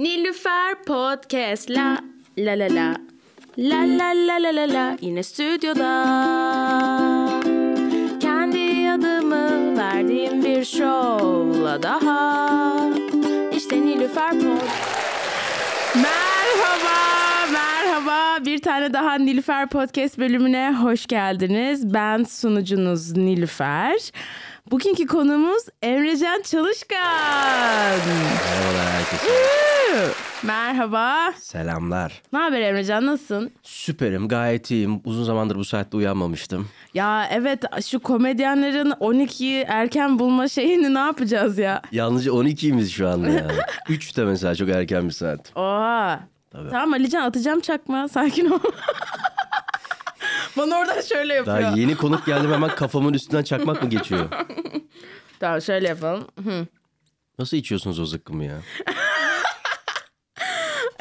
Nilüfer Podcast la la la la La la la la la la yine stüdyoda Kendi adımı verdiğim bir şovla daha İşte Nilüfer Podcast Merhaba, merhaba. Bir tane daha Nilüfer Podcast bölümüne hoş geldiniz. Ben sunucunuz Nilüfer. Bugünkü konumuz Emrecan Çalışkan. Merhabalar herkese. Merhaba. Selamlar. Ne haber Emrecan, nasılsın? Süperim, gayet iyiyim. Uzun zamandır bu saatte uyanmamıştım. Ya evet şu komedyenlerin 12'yi erken bulma şeyini ne yapacağız ya? Yalnızca 12'yimiz şu anda ya. 3'te mesela çok erken bir saat. Oha. Tabii. Tamam Alican atacağım çakma. Sakin ol. Bana oradan şöyle yapıyor. Daha yeni konuk geldim hemen kafamın üstünden çakmak mı geçiyor? Tamam şöyle yapalım. Hı. Nasıl içiyorsunuz o zıkkımı ya?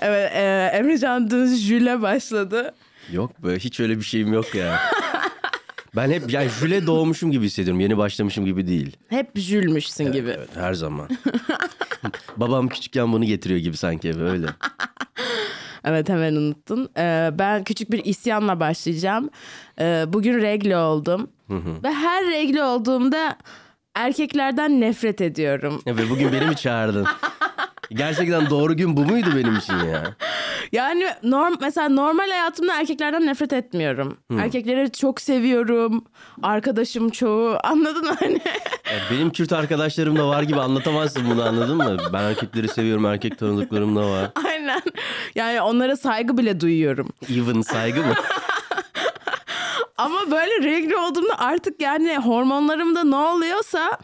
Evet e, Emrecan dün jüle başladı. Yok be hiç öyle bir şeyim yok ya. Ben hep yani jüle doğmuşum gibi hissediyorum. Yeni başlamışım gibi değil. Hep jülmüşsün gibi. Evet her zaman. Babam küçükken bunu getiriyor gibi sanki eve öyle. Evet hemen unuttun. E, ben küçük bir isyanla başlayacağım. E, bugün regle oldum. Ve her regle olduğumda erkeklerden nefret ediyorum. Ve bugün beni mi çağırdın? Gerçekten doğru gün bu muydu benim için ya? Yani norm mesela normal hayatımda erkeklerden nefret etmiyorum. Erkekleri çok seviyorum. Arkadaşım çoğu. Anladın mı hani? Benim Kürt arkadaşlarım da var gibi anlatamazsın bunu anladın mı? Ben erkekleri seviyorum, erkek tanıdıklarım da var. Aynen. Yani onlara saygı bile duyuyorum. Even saygı mı? Ama böyle regle olduğumda artık yani hormonlarımda ne oluyorsa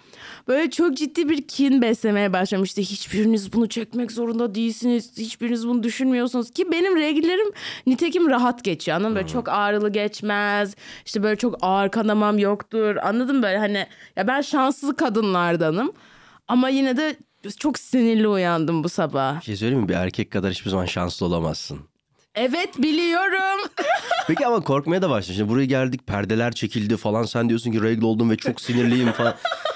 böyle çok ciddi bir kin beslemeye başlamıştı. Hiçbiriniz bunu çekmek zorunda değilsiniz. Hiçbiriniz bunu düşünmüyorsunuz ki benim reglerim nitekim rahat geçiyor. Anladın mı? Böyle çok ağrılı geçmez. İşte böyle çok ağır kanamam yoktur. Anladın mı? Böyle hani ya ben şanslı kadınlardanım. Ama yine de çok sinirli uyandım bu sabah. Bir şey söyleyeyim mi? Bir erkek kadar hiçbir zaman şanslı olamazsın. Evet biliyorum. Peki ama korkmaya da başladın. Şimdi buraya geldik perdeler çekildi falan. Sen diyorsun ki regle oldum ve çok sinirliyim falan.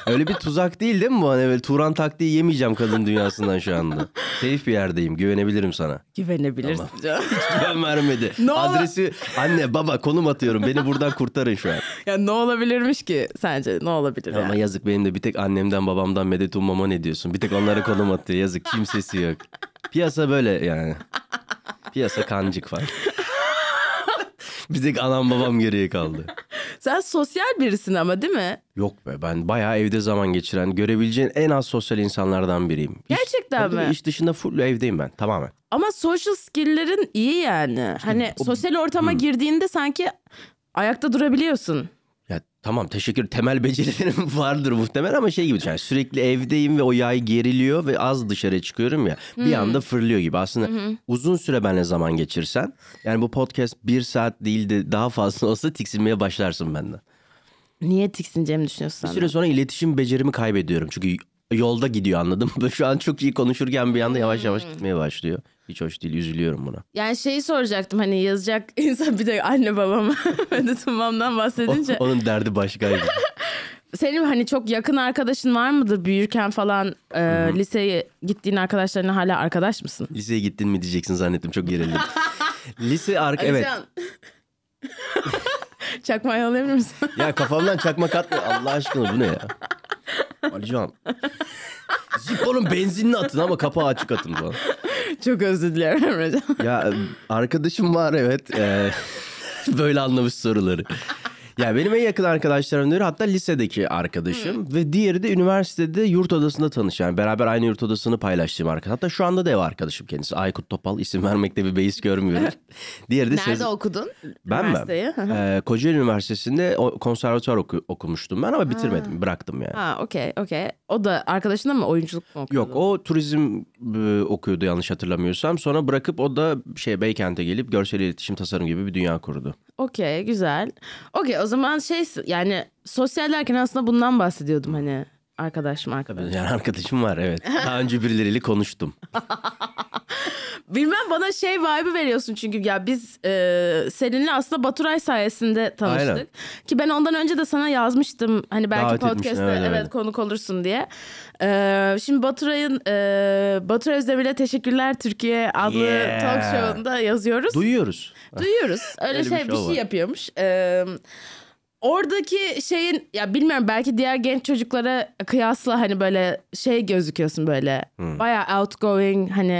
Öyle bir tuzak değil değil mi bu? Hani böyle Turan taktiği yemeyeceğim kadın dünyasından şu anda. Safe bir yerdeyim. Güvenebilirim sana. Güvenebilirsin canım. Güven vermedi. Ne olur- Adresi anne baba konum atıyorum. Beni buradan kurtarın şu an. Ya ne olabilirmiş ki sence? Ne olabilir Ama yani? yazık benim de bir tek annemden babamdan medet ummama ne diyorsun? Bir tek onlara konum atıyor yazık kimsesi yok. Piyasa böyle yani. Piyasa kancık falan. bir tek anam babam geriye kaldı. Sen sosyal birisin ama değil mi? Yok be ben bayağı evde zaman geçiren görebileceğin en az sosyal insanlardan biriyim. İş- Gerçekten Tabii mi? İş dışında full evdeyim ben tamamen. Ama social skill'lerin iyi yani. Hani o- sosyal ortama girdiğinde sanki ayakta durabiliyorsun. Ya tamam teşekkür temel becerilerim vardır muhtemelen ama şey gibi yani sürekli evdeyim ve o yay geriliyor ve az dışarı çıkıyorum ya bir anda fırlıyor gibi. Aslında uzun süre benimle zaman geçirsen yani bu podcast bir saat değil de daha fazla olsa tiksinmeye başlarsın benden. Niye tiksineceğimi düşünüyorsun Bir süre sonra iletişim becerimi kaybediyorum. Çünkü yolda gidiyor anladım. Şu an çok iyi konuşurken bir anda yavaş yavaş gitmeye başlıyor. Hiç hoş değil üzülüyorum buna. Yani şeyi soracaktım hani yazacak insan bir de anne babama Medet Umam'dan O- bahsedince. onun derdi başkaydı. Senin hani çok yakın arkadaşın var mıdır büyürken falan e, liseye gittiğin arkadaşlarına hala arkadaş mısın? Liseye gittin mi diyeceksin zannettim çok gerildim. Lise arka evet. Çakmayı alabilir misin? Ya kafamdan çakmak atma Allah aşkına bu ne ya? Alican. Zippo'nun benzinini atın ama kapağı açık atın falan. Çok özür dilerim Emrecan. Ya arkadaşım var evet. Ee, böyle anlamış soruları. Ya benim en yakın arkadaşlarım biri hatta lisedeki arkadaşım ve diğeri de üniversitede yurt odasında tanış. Yani beraber aynı yurt odasını paylaştığım arkadaş. Hatta şu anda da ev arkadaşım kendisi. Aykut Topal isim vermekte bir beis görmüyoruz. Diğeri de Nerede Sez- okudun? Ben mi? Ee, Kocaeli Üniversitesi'nde konservatuvar oku- okumuştum ben ama bitirmedim. Bıraktım yani. Ha okey okey. O da arkadaşına mı oyunculuk mu okudu? Yok o turizm e, okuyordu yanlış hatırlamıyorsam. Sonra bırakıp o da şey Beykent'e gelip görsel iletişim tasarım gibi bir dünya kurdu. Okey güzel. Okey o zaman şey yani sosyal derken aslında bundan bahsediyordum hani arkadaşım arkadaş. Yani arkadaşım var evet. Daha önce birileriyle konuştum. Bilmem bana şey vibe'ı veriyorsun çünkü ya biz e, seninle aslında Baturay sayesinde tanıştık. Aynen. Ki ben ondan önce de sana yazmıştım hani belki Davet podcast'te evet, evet, evet. konuk olursun diye. E, şimdi Baturay'ın e, Baturay Özdemir'e Teşekkürler Türkiye adlı Yeah. talk show'unda yazıyoruz. Duyuyoruz. Duyuyoruz. Öyle, Öyle bir şey bir, şey var. yapıyormuş. Ee, oradaki şeyin ya bilmiyorum belki diğer genç çocuklara kıyasla hani böyle şey gözüküyorsun böyle. Bayağı outgoing hani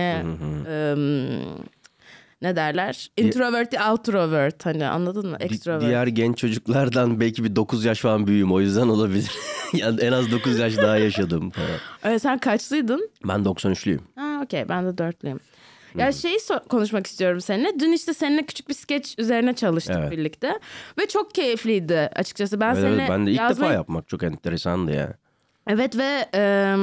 em, ne derler? Introvert, outrovert hani anladın mı? Extrovert. diğer genç çocuklardan belki bir 9 yaş falan büyüğüm o yüzden olabilir. yani en az 9 yaş daha yaşadım. Öyle sen kaçlıydın? Ben 93'lüyüm. Ha okey ben de dörtlüyüm. Ya şeyi so- konuşmak istiyorum seninle. Dün işte seninle küçük bir skeç üzerine çalıştık Evet. birlikte. Ve çok keyifliydi açıkçası. Ben Evet, seninle evet, ben de ilk defa yazmayı- yapmak çok enteresandı ya. Evet ve e,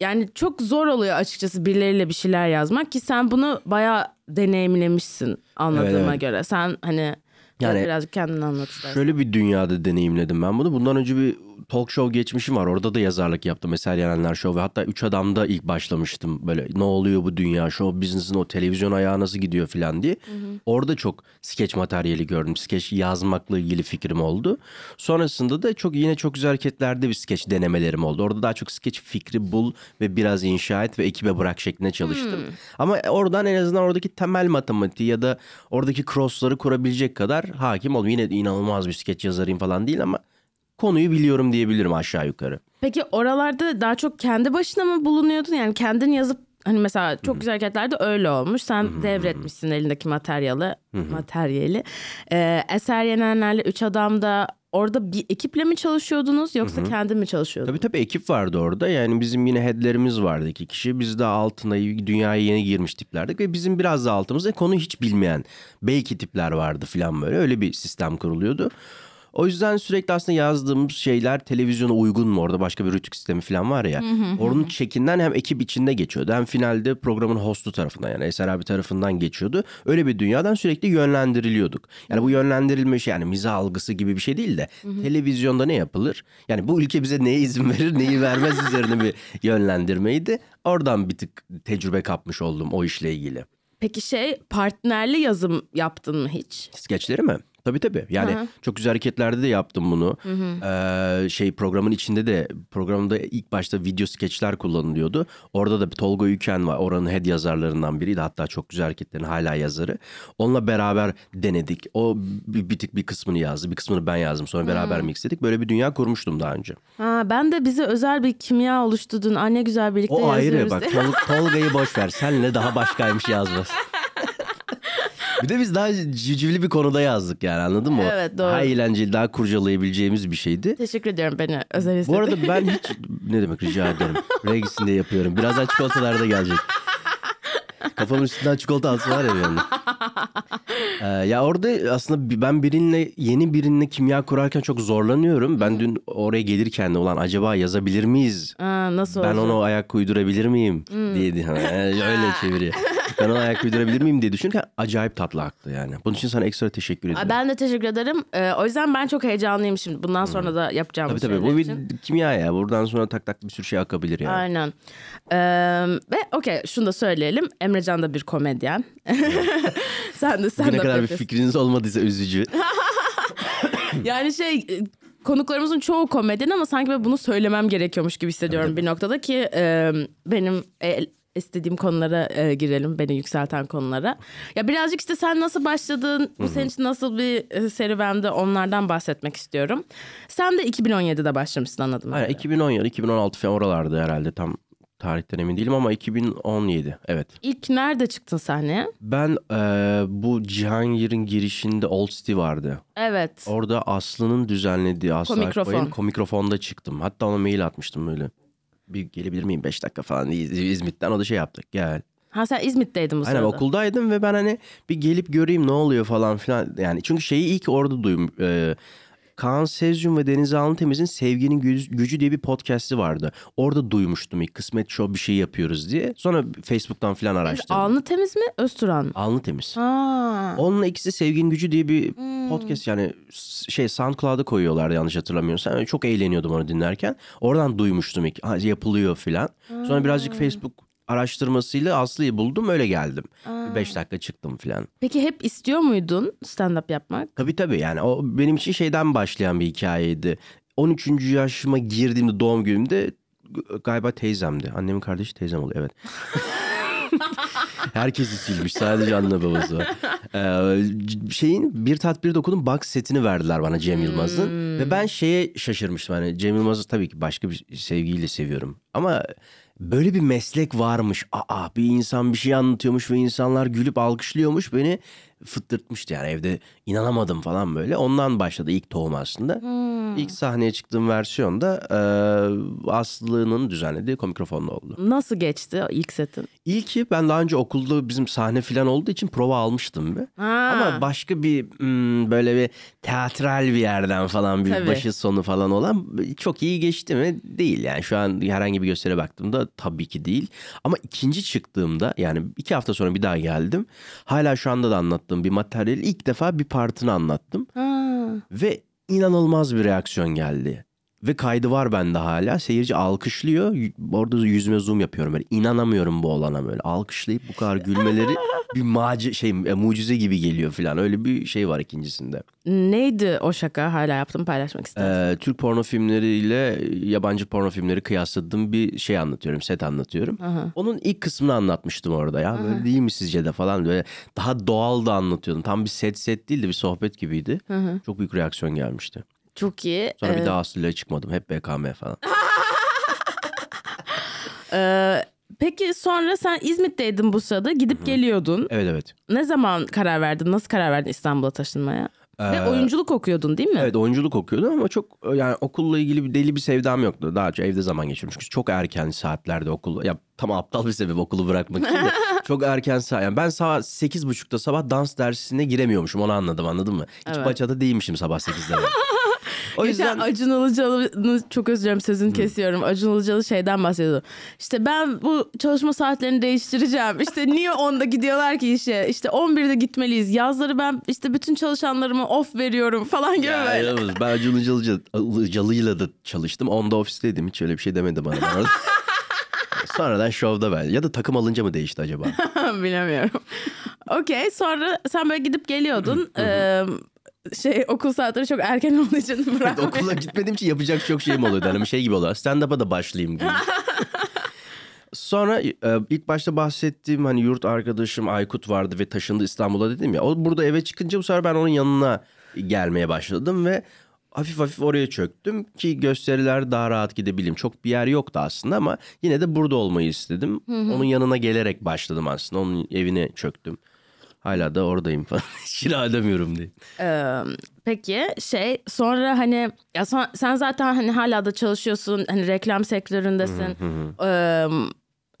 yani çok zor oluyor açıkçası birileriyle bir şeyler yazmak ki sen bunu bayağı deneyimlemişsin anladığıma Evet, evet. göre. Sen hani Yani birazcık kendini anlat istersen. Şöyle bir dünyada deneyimledim ben bunu. Bundan önce bir talk show geçmişim var. Orada da yazarlık yaptım. Eser Yenenler Show ve hatta Üç Adam'da ilk başlamıştım. Böyle ne oluyor bu dünya, show business'ın o televizyon ayağı nasıl gidiyor falan diye. Orada çok skeç materyali gördüm. Skeç yazmakla ilgili fikrim oldu. Sonrasında da çok yine çok güzel hareketlerde bir skeç denemelerim oldu. Orada daha çok skeç fikri bul ve biraz inşa et ve ekibe bırak şeklinde çalıştım. Ama oradan en azından oradaki temel matematiği ya da oradaki crossları kurabilecek kadar hakim oldum. Yine inanılmaz bir skeç yazarıyım falan değil ama konuyu biliyorum diyebilirim aşağı yukarı. Peki oralarda daha çok kendi başına mı bulunuyordun? Yani kendin yazıp hani mesela çok güzel hareketlerde öyle olmuş. Sen devretmişsin elindeki materyali. materyali. Ee, Eser Yenenler'le Üç Adam'da orada bir ekiple mi çalışıyordunuz yoksa kendin mi çalışıyordun? Tabii tabii ekip vardı orada. Yani bizim yine headlerimiz vardı iki kişi. Biz de altına dünyaya yeni girmiş tiplerdik ve bizim biraz da altımızda konu hiç bilmeyen belki tipler vardı falan böyle. Öyle bir sistem kuruluyordu. O yüzden sürekli aslında yazdığımız şeyler televizyona uygun mu? Orada başka bir rütük sistemi falan var ya. Onun çekinden hem ekip içinde geçiyordu hem finalde programın hostu tarafından yani Eser abi tarafından geçiyordu. Öyle bir dünyadan sürekli yönlendiriliyorduk. Yani bu yönlendirilme şey yani mizah algısı gibi bir şey değil de televizyonda ne yapılır? Yani bu ülke bize neye izin verir neyi vermez üzerine bir yönlendirmeydi. Oradan bir tık tecrübe kapmış oldum o işle ilgili. Peki şey partnerli yazım yaptın mı hiç? Skeçleri mi? Tabii tabii. Yani çok güzel hareketlerde de yaptım bunu. Ee, şey programın içinde de programda ilk başta video skeçler kullanılıyordu. Orada da bir Tolga Yüken var. Oranın head yazarlarından biriydi. Hatta çok güzel hareketlerin hala yazarı. Onunla beraber denedik. O bir, bir tık bir kısmını yazdı. Bir kısmını ben yazdım. Sonra beraber mixledik. Böyle bir dünya kurmuştum daha önce. Ha, ben de bize özel bir kimya oluşturdun. Anne güzel birlikte O ayrı yazıyoruz bak. diye. Tol- Tolga'yı boş ver. Senle daha başkaymış yazmaz. Bir de biz daha civcivli bir konuda yazdık yani anladın mı? Evet, doğru. Daha eğlenceli, daha kurcalayabileceğimiz bir şeydi. Teşekkür ediyorum beni özel hissettiğin. Bu arada ben hiç ne demek rica ederim. Regis'in de yapıyorum. Birazdan çikolatalar da gelecek. Kafamın üstünden çikolata alsı var ya benim. Ee, ya orada aslında ben birinle yeni birinle kimya kurarken çok zorlanıyorum. Ben dün oraya gelirken de ulan acaba yazabilir miyiz? Aa, nasıl Ben olacak? ona ayak uydurabilir miyim diye diye- Yani öyle çeviriyor. Ben ona ayak uydurabilir miyim diye düşünürken acayip tatlı aktı yani. Bunun için sana ekstra teşekkür ederim. Ben de teşekkür ederim. Ee, o yüzden ben çok heyecanlıyım şimdi. Bundan sonra da yapacağım Tabii tabii bu bir kimya ya. Buradan sonra tak tak bir sürü şey akabilir yani. Aynen. Ee, ve okey şunu da söyleyelim. Emrecan da bir komedyen. sen de sen Bugüne de kadar bir fikriniz olmadıysa üzücü. Yani şey konuklarımızın çoğu komedyen ama sanki ben bunu söylemem gerekiyormuş gibi hissediyorum bir noktada ki e, benim e, istediğim konulara e, girelim beni yükselten konulara. Ya birazcık işte sen nasıl başladın bu senin için nasıl bir e, serüvendi onlardan bahsetmek istiyorum. Sen de 2017'de başlamışsın anladım. Aynen 2017, 2016 falan oralarda herhalde tam tarihten emin değilim ama 2017 evet. İlk nerede çıktın sahneye? Ben eee, bu Cihangir'in girişinde Old City vardı. Evet. Orada Aslı'nın düzenlediği Aslı Komikrofon. Akbay'ın komikrofonda çıktım. Hatta ona mail atmıştım böyle. Bir gelebilir miyim 5 dakika falan İz- İzmit'ten o da şey yaptık gel. Ha sen İzmit'teydin bu Aynen sırada. okuldaydım ve ben hani bir gelip göreyim ne oluyor falan filan. Yani çünkü şeyi ilk orada duydum. Ee, Kaan Sezyum ve Deniz Alnıtemiz'in Sevginin Gücü, diye bir podcast'i vardı. Orada duymuştum ilk Kısmet Show bir şey yapıyoruz diye. Sonra Facebook'tan filan araştırdım. Alnı temiz mi? Özturan mı? Alnı Temiz. Ha. Onunla ikisi Sevginin Gücü diye bir Hmm. podcast yani şey SoundCloud'a koyuyorlardı yanlış hatırlamıyorsam. Yani çok eğleniyordum onu dinlerken. Oradan duymuştum ilk ha, yapılıyor filan. Sonra birazcık Facebook araştırmasıyla Aslı'yı buldum öyle geldim. 5 dakika çıktım falan. Peki hep istiyor muydun stand-up yapmak? Tabii tabii yani o benim için şeyden başlayan bir hikayeydi. 13. yaşıma girdiğimde doğum günümde galiba teyzemdi. Annemin kardeşi teyzem oluyor evet. Herkesi silmiş sadece anne babası var. Ee, şeyin bir tat bir dokudum box setini verdiler bana Cem Yılmaz'ın. Ve ben şeye şaşırmıştım. Hani Cem Yılmaz'ı tabii ki başka bir sevgiyle seviyorum. Ama böyle bir meslek varmış. Aa bir insan bir şey anlatıyormuş ve insanlar gülüp alkışlıyormuş. Beni fıttırtmıştı yani evde inanamadım falan böyle. Ondan başladı ilk tohum aslında. İlk sahneye çıktığım versiyonda e, Aslı'nın düzenlediği komikrofonla oldu. Nasıl geçti ilk setin? İlki ben daha önce okulda bizim sahne falan olduğu için prova almıştım bir. Ha. Ama başka bir hmm, böyle bir teatral bir yerden falan bir Tabii. başı sonu falan olan çok iyi geçti mi? Değil yani şu an herhangi bir göstere baktığımda tabii ki değil. Ama ikinci çıktığımda yani iki hafta sonra bir daha geldim. Hala şu anda da anlattığım bir materyali ilk defa bir partını anlattım. Ha. Ve inanılmaz bir reaksiyon geldi. Ve kaydı var bende hala. Seyirci alkışlıyor. Orada yüzüme zoom yapıyorum. Böyle inanamıyorum bu olana böyle. Alkışlayıp bu kadar gülmeleri bir maci şey e, mucize gibi geliyor falan. Öyle bir şey var ikincisinde. Neydi o şaka hala yaptım paylaşmak istedim. Ee, Türk porno filmleriyle yabancı porno filmleri kıyasladığım bir şey anlatıyorum. Set anlatıyorum. Onun ilk kısmını anlatmıştım orada ya. Böyle değil mi sizce de falan. Böyle daha doğal da anlatıyordum. Tam bir set set değil de bir sohbet gibiydi. Çok büyük reaksiyon gelmişti. Çok iyi. Sonra ee... bir daha Astrolo'ya çıkmadım. Hep BKM falan. ee, peki sonra sen İzmit'teydin bu sırada. Gidip Hı-hı. geliyordun. Evet evet. Ne zaman karar verdin? Nasıl karar verdin İstanbul'a taşınmaya? Ee, Ve oyunculuk okuyordun değil mi? Evet oyunculuk okuyordum ama çok yani okulla ilgili bir deli bir sevdam yoktu. Daha çok evde zaman geçirmiş. Çünkü çok erken saatlerde okul. Ya tam aptal bir sebep okulu bırakmak için. çok erken saat. Yani ben saat 8.30'da sabah dans dersine giremiyormuşum onu anladım anladın mı? Hiç evet. paçada değilmişim sabah 8'de. O yüzden Acun Ilıcalı'nı çok özür dilerim sözünü kesiyorum. Acun Ilıcalı şeyden bahsediyordu. İşte ben bu çalışma saatlerini değiştireceğim. İşte niye 10'da gidiyorlar ki işe? İşte 11'de gitmeliyiz. Yazları ben işte bütün çalışanlarıma off veriyorum falan gibi ya, böyle. Yalnız ben Acun Ilıcalı'yla da çalıştım. Onda ofisteydim. Hiç öyle bir şey demedi bana. Sonradan şovda ben. Ya da takım alınca mı değişti acaba? Bilemiyorum. Okey sonra sen böyle gidip geliyordun. ee, şey okul saatleri çok erken olduğu için bırak. Okula gitmediğim için yapacak çok şeyim oluyordu. Hani şey gibi oluyor. Stand-up'a da başlayayım gibi. Sonra e, ilk başta bahsettiğim hani yurt arkadaşım Aykut vardı ve taşındı İstanbul'a dedim ya. O burada eve çıkınca bu sefer ben onun yanına gelmeye başladım ve hafif hafif oraya çöktüm ki gösteriler daha rahat gidebileyim. Çok bir yer yoktu aslında ama yine de burada olmayı istedim. Onun yanına gelerek başladım aslında. Onun evine çöktüm. Hala da oradayım falan. Kira ödemiyorum diye. Ee, peki şey sonra hani ya son- sen zaten hani hala da çalışıyorsun hani reklam sektöründesin. Ee,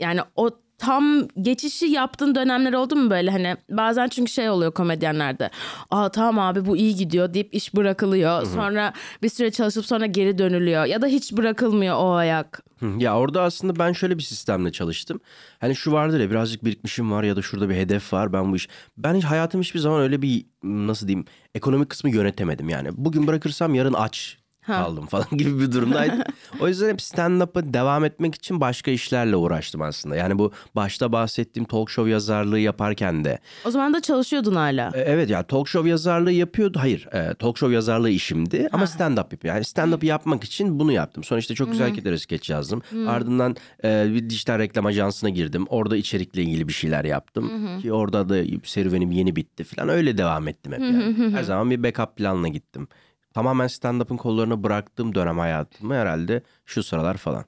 yani o tam geçişi yaptığın dönemler oldu mu böyle hani bazen çünkü şey oluyor komedyenlerde. Aa tamam abi bu iyi gidiyor deyip iş bırakılıyor. Sonra bir süre çalışıp sonra geri dönülüyor ya da hiç bırakılmıyor o ayak. Ya orada aslında ben şöyle bir sistemle çalıştım. Hani şu vardır ya birazcık birikmişim var ya da şurada bir hedef var ben bu iş. Ben hiç hayatım hiçbir zaman öyle bir nasıl diyeyim ekonomik kısmı yönetemedim yani. Bugün bırakırsam yarın aç kaldım falan gibi bir durumdaydım. o yüzden hep stand-up'a devam etmek için başka işlerle uğraştım aslında. Yani bu başta bahsettiğim talk show yazarlığı yaparken de O zaman da çalışıyordun hala. e, Evet ya talk show yazarlığı yapıyordu. Hayır e, talk show yazarlığı işimdi ama stand up yapıyor. Yani stand up yapmak için bunu yaptım. Sonra işte çok güzel hareketler skeç yazdım. Ardından e, bir dijital reklam ajansına girdim. Orada içerikle ilgili bir şeyler yaptım. Ki orada da serüvenim yeni bitti falan. Öyle devam ettim hep yani. Her zaman bir backup planla gittim. Tamamen stand up'ın kollarına bıraktığım dönem hayatımı herhalde şu sıralar falan.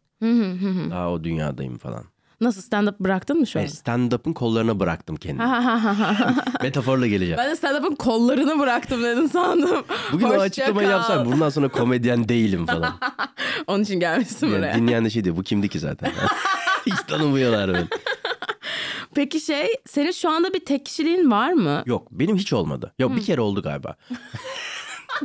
Daha o dünyadayım falan. Nasıl stand-up bıraktın mı şu an? Stand-up'ın kollarına bıraktım kendimi. Metaforla geleceğim. Ben de stand-up'ın kollarını bıraktım dedin sandım. Bugün o Hoşça açıklamayı kal. yapsam bundan sonra komedyen değilim falan. Onun için gelmişsin Yani buraya. dinleyen de şey diyor bu kimdi ki zaten. Hiç tanımıyorlar beni. Peki şey senin şu anda bir tek kişiliğin var mı? Yok benim hiç olmadı. Yok bir kere oldu galiba.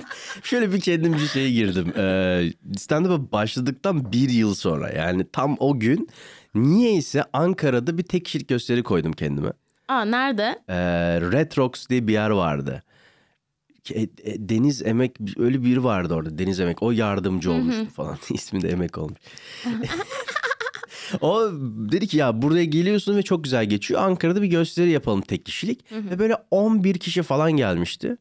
Şöyle bir kendimce şeye girdim. Ee, stand-up'a başladıktan bir yıl sonra yani tam o gün niyeyse Ankara'da bir tek kişilik gösteri koydum kendime. Aa nerede? Ee, Red Rocks diye bir yer vardı. E, e, Deniz Emek öyle biri vardı orada Deniz Emek o yardımcı olmuştu falan ismi de Emek olmuş. O dedi ki ya buraya geliyorsun ve çok güzel geçiyor. Ankara'da bir gösteri yapalım tek kişilik. Ve böyle 11 kişi falan gelmişti.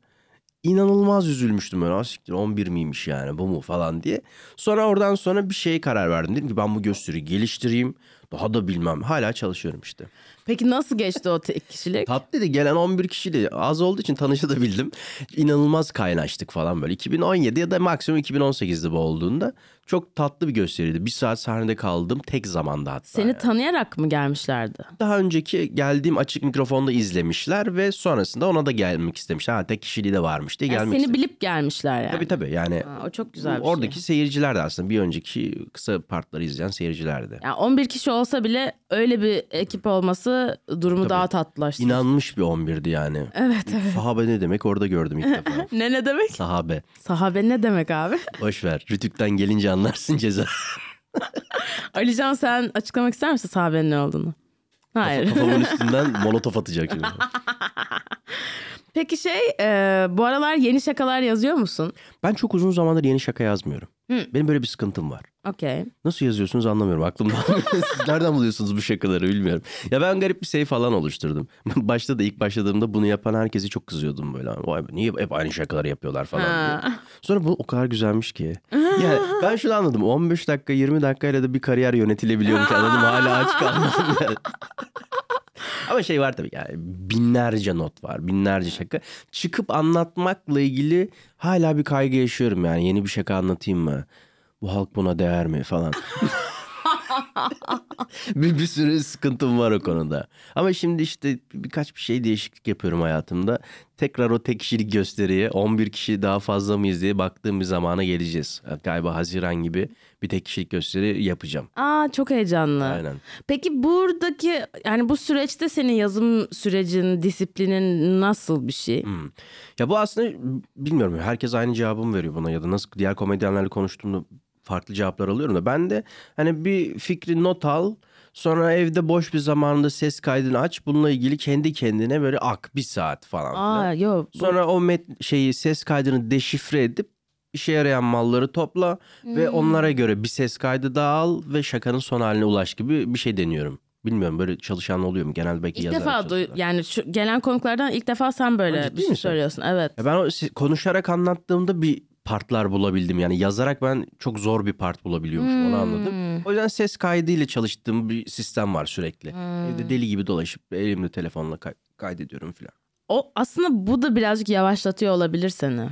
İnanılmaz üzülmüştüm ben. Asiktir 11 miymiş yani bu mu falan diye. Sonra oradan sonra bir şeye karar verdim. Dedim ki ben bu gösteriyi geliştireyim. Daha da bilmem. Hala çalışıyorum işte. Peki nasıl geçti o tek kişilik? Tatlıydı. Gelen 11 kişiyle az olduğu için tanışabildim. İnanılmaz kaynaştık falan böyle. 2017 ya da maksimum 2018'de bu olduğunda. Çok tatlı bir gösteriydi. Bir saat sahnede kaldım. Tek zamanda hatta. Seni yani. tanıyarak mı gelmişlerdi? Daha önceki geldiğim açık mikrofonda izlemişler ve sonrasında ona da gelmek istemişler. Ha tek kişiliği de varmış diye Yani gelmek seni istemişler. bilip gelmişler yani. Tabii tabii yani. Ha, o çok güzel bir şey. Oradaki seyirciler de aslında bir önceki kısa partları izleyen seyircilerdi. Yani 11 kişi olsa bile öyle bir ekip olması durumu daha tatlılaştırır. İnanmış bir 11'di yani. Evet evet. Sahabe ne demek orada gördüm ilk defa. Ne ne demek? Sahabe. Sahabe ne demek abi? Boş ver. Rütük'ten gelince anlarsın ceza. Alican sen açıklamak ister misin sahabenin ne olduğunu? Hayır. Kafamın üstünden molotof atacak şimdi. Peki şey e, bu aralar yeni şakalar yazıyor musun? Ben çok uzun zamandır yeni şaka yazmıyorum. Benim böyle bir sıkıntım var. Okey. Nasıl yazıyorsunuz anlamıyorum aklımda. Siz nereden buluyorsunuz bu şakaları bilmiyorum. Ya ben garip bir şey falan oluşturdum. Başta da ilk başladığımda bunu yapan herkesi çok kızıyordum böyle. Vay be niye hep aynı şakaları yapıyorlar falan diye. Ha. Sonra bu o kadar güzelmiş ki. Yani ben şunu anladım. 15 dakika 20 dakikayla da bir kariyer yönetilebiliyormuş anladım. Hala aç kalmadım. yani. Ama şey var tabii yani binlerce not var binlerce şaka. Çıkıp anlatmakla ilgili hala bir kaygı yaşıyorum yani yeni bir şaka anlatayım mı? Bu halk buna değer mi falan. bir, bir sürü sıkıntım var o konuda. Ama şimdi işte birkaç bir şey değişiklik yapıyorum hayatımda. Tekrar o tek kişilik gösteriye 11 kişi daha fazla mıyız diye baktığım bir zamana geleceğiz. Galiba Haziran gibi bir tek kişilik gösteri yapacağım. Aa çok heyecanlı. Aynen. Peki buradaki yani bu süreçte senin yazım sürecin, disiplinin nasıl bir şey? Hmm. Ya bu aslında bilmiyorum herkes aynı cevabı mı veriyor buna ya da nasıl diğer komedyenlerle konuştuğumda farklı cevaplar alıyorum da ben de hani bir fikri not al sonra evde boş bir zamanında ses kaydını aç bununla ilgili kendi kendine böyle ak bir saat falan filan. Aa yok. bu- Sonra o met şeyi ses kaydını deşifre edip işe yarayan malları topla ve onlara göre bir ses kaydı daha al ve şakanın son haline ulaş gibi bir şey deniyorum. Bilmiyorum böyle çalışan oluyor mu? Genelde belki İlk yazar defa duy çalışıyorlar. yani şu gelen konuklardan ilk defa sen böyle ciddi bir şey söylüyorsun. Evet. Ya ben o konuşarak anlattığımda bir partlar bulabildim. Yani yazarak ben çok zor bir part bulabiliyormuşum onu anladım. O yüzden ses kaydıyla çalıştığım bir sistem var sürekli. Evde deli gibi dolaşıp elimde telefonla kay- kaydediyorum filan. O aslında bu da birazcık yavaşlatıyor olabilir seni.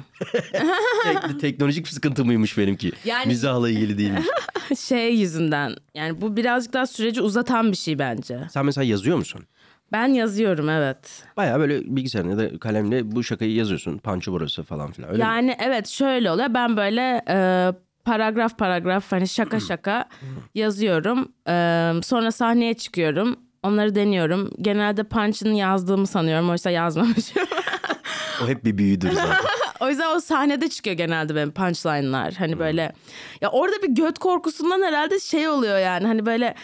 Tek- teknolojik bir sıkıntı mıymış benimki? Yani- Mizahla ilgili değilmiş. şey yüzünden. Yani bu birazcık daha süreci uzatan bir şey bence. Sen mesela yazıyor musun? Ben yazıyorum evet. Baya böyle bilgisayarın ya da kalemle bu şakayı yazıyorsun. Panço burası falan filan. Öyle mi? yani evet şöyle oluyor. Ben böyle e, paragraf paragraf hani şaka şaka yazıyorum. E, sonra sahneye çıkıyorum. Onları deniyorum. Genelde punch'ını yazdığımı sanıyorum. Oysa yazmamışım. O hep bir büyüdür zaten. o yüzden o sahnede çıkıyor genelde benim punchline'lar. Hani böyle ya orada bir göt korkusundan herhalde şey oluyor yani. Hani böyle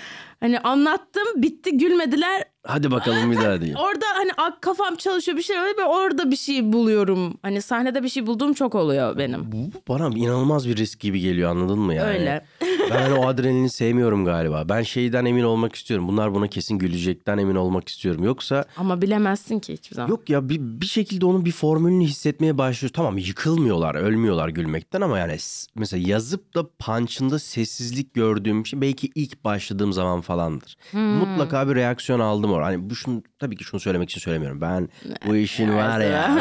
hani anlattım bitti gülmediler. Hadi bakalım bir daha diyeyim. Orada hani kafam çalışıyor bir şey oluyor ve orada bir şey buluyorum. Hani sahnede bir şey bulduğum çok oluyor benim. Bu bana inanılmaz bir risk gibi geliyor anladın mı yani? Öyle. Ben o adrenalini sevmiyorum galiba. Ben şeyden emin olmak istiyorum. Bunlar buna kesin gülecekten emin olmak istiyorum. Yoksa Ama bilemezsin ki hiçbir zaman. yok ya bir, bir şekilde onun bir formülünü hissetmeye başlıyor. Tamam yıkılmıyorlar, ölmüyorlar gülmekten ama yani mesela yazıp da punch'ında sessizlik gördüğüm şey belki ilk başladığım zaman falandır. Hmm. Mutlaka bir reaksiyon aldım orada. Hani bu şunu tabii ki şunu söylemek için söylemiyorum. Ben bu işin var ya.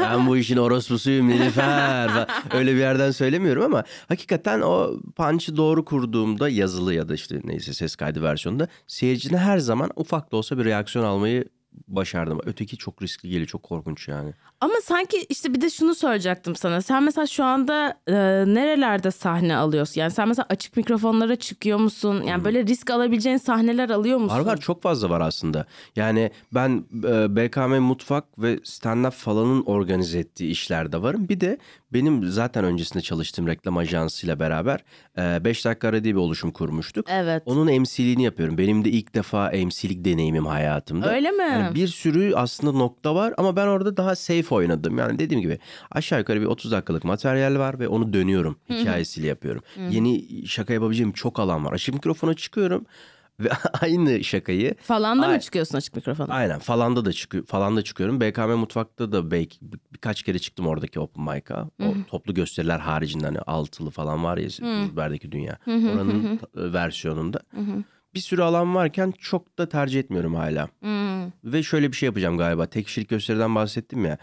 ben bu işin orospusuyum Nilüfer. Öyle bir yerden söylemiyorum ama hakikaten o punch'ı doğru kurduğumda yazılı ya da işte neyse ses kaydı versiyonunda seyircine her zaman ufak da olsa bir reaksiyon almayı başardım. Öteki çok riskli geliyor, çok korkunç yani. Ama sanki işte bir de şunu soracaktım sana. Sen mesela şu anda e, nerelerde sahne alıyorsun? Yani sen mesela açık mikrofonlara çıkıyor musun? Yani böyle risk alabileceğin sahneler alıyor musun? Var var çok fazla var aslında. Yani ben e, BKM Mutfak ve stand-up falanın organize ettiği işlerde varım. Bir de benim zaten öncesinde çalıştığım reklam ajansıyla beraber 5 dakika ara diye bir oluşum kurmuştuk. Evet. Onun MC'liğini yapıyorum. Benim de ilk defa MC'lik deneyimim hayatımda. Öyle mi? Yani bir sürü aslında nokta var ama ben orada daha safe oynadım. Yani dediğim gibi aşağı yukarı bir 30 dakikalık materyal var ve onu dönüyorum. Hikayesiyle yapıyorum. Yeni şaka yapabileceğim çok alan var. Açık mikrofona çıkıyorum. Ve aynı şakayı Falan da mı çıkıyorsun açık mikrofona? aynen falanda da çıkıyor falan da çıkıyorum. BKM mutfakta da belki bir- birkaç kere çıktım oradaki open mic'a. O toplu gösteriler haricinde hani altılı falan var ya Züber'deki dünya. Oranın ta- versiyonunda. Bir sürü alan varken çok da tercih etmiyorum hala. Ve şöyle bir şey yapacağım galiba. Tek kişilik gösteriden bahsettim ya.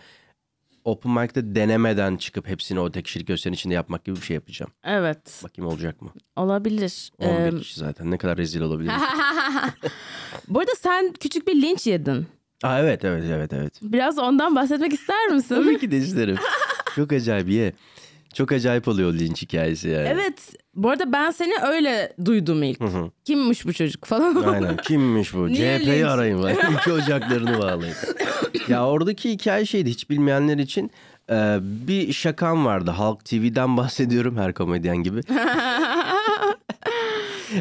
Open mic'te denemeden çıkıp hepsini o tek kişilik gösterinin içinde yapmak gibi bir şey yapacağım. Evet. Bakayım olacak mı? Olabilir. 11 Ee, kişi zaten ne kadar rezil olabilir. bu arada sen küçük bir linç yedin. Aa, evet evet evet evet. Biraz ondan bahsetmek ister misin? Tabii ki de isterim. Çok acayip ye. Çok acayip oluyor linç hikayesi yani. Evet. Bu arada ben seni öyle duydum ilk. hı. Kimmiş bu çocuk falan. Aynen kimmiş bu? CHP'yi arayın var. İki ocaklarını bağlayın. ya oradaki hikaye şeydi hiç bilmeyenler için e, bir şakam vardı. Halk TV'den bahsediyorum her komedyen gibi.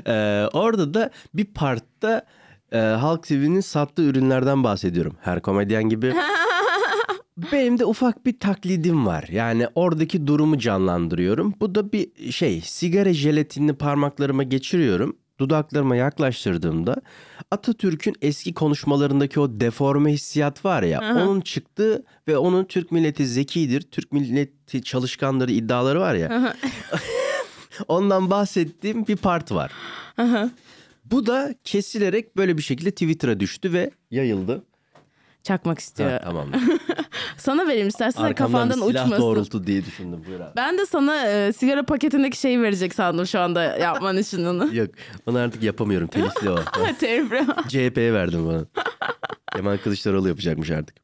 E, orada da bir partta e, Halk TV'nin sattığı ürünlerden bahsediyorum. Her komedyen gibi. Benim de ufak bir taklidim var. Yani oradaki durumu canlandırıyorum. Bu da bir şey sigara jelatinini parmaklarıma geçiriyorum. Dudaklarıma yaklaştırdığımda Atatürk'ün eski konuşmalarındaki o deforme hissiyat var ya onun çıktığı ve onun Türk milleti zekidir, Türk milleti çalışkanları iddiaları var ya. ondan bahsettiğim bir part var. Bu da kesilerek böyle bir şekilde Twitter'a düştü ve yayıldı. Çakmak istiyor. Ha, tamam. Sana vereyim istersen Arkamdan kafandan silah uçmasın. doğrultu diye düşündüm. Buyur abi. Ben de sana e, sigara paketindeki şeyi verecek sandım şu anda yapman için onu. Yok onu artık yapamıyorum telifli o. Tebrik. CHP'ye verdim bana. Kemal Kılıçdaroğlu yapacakmış artık.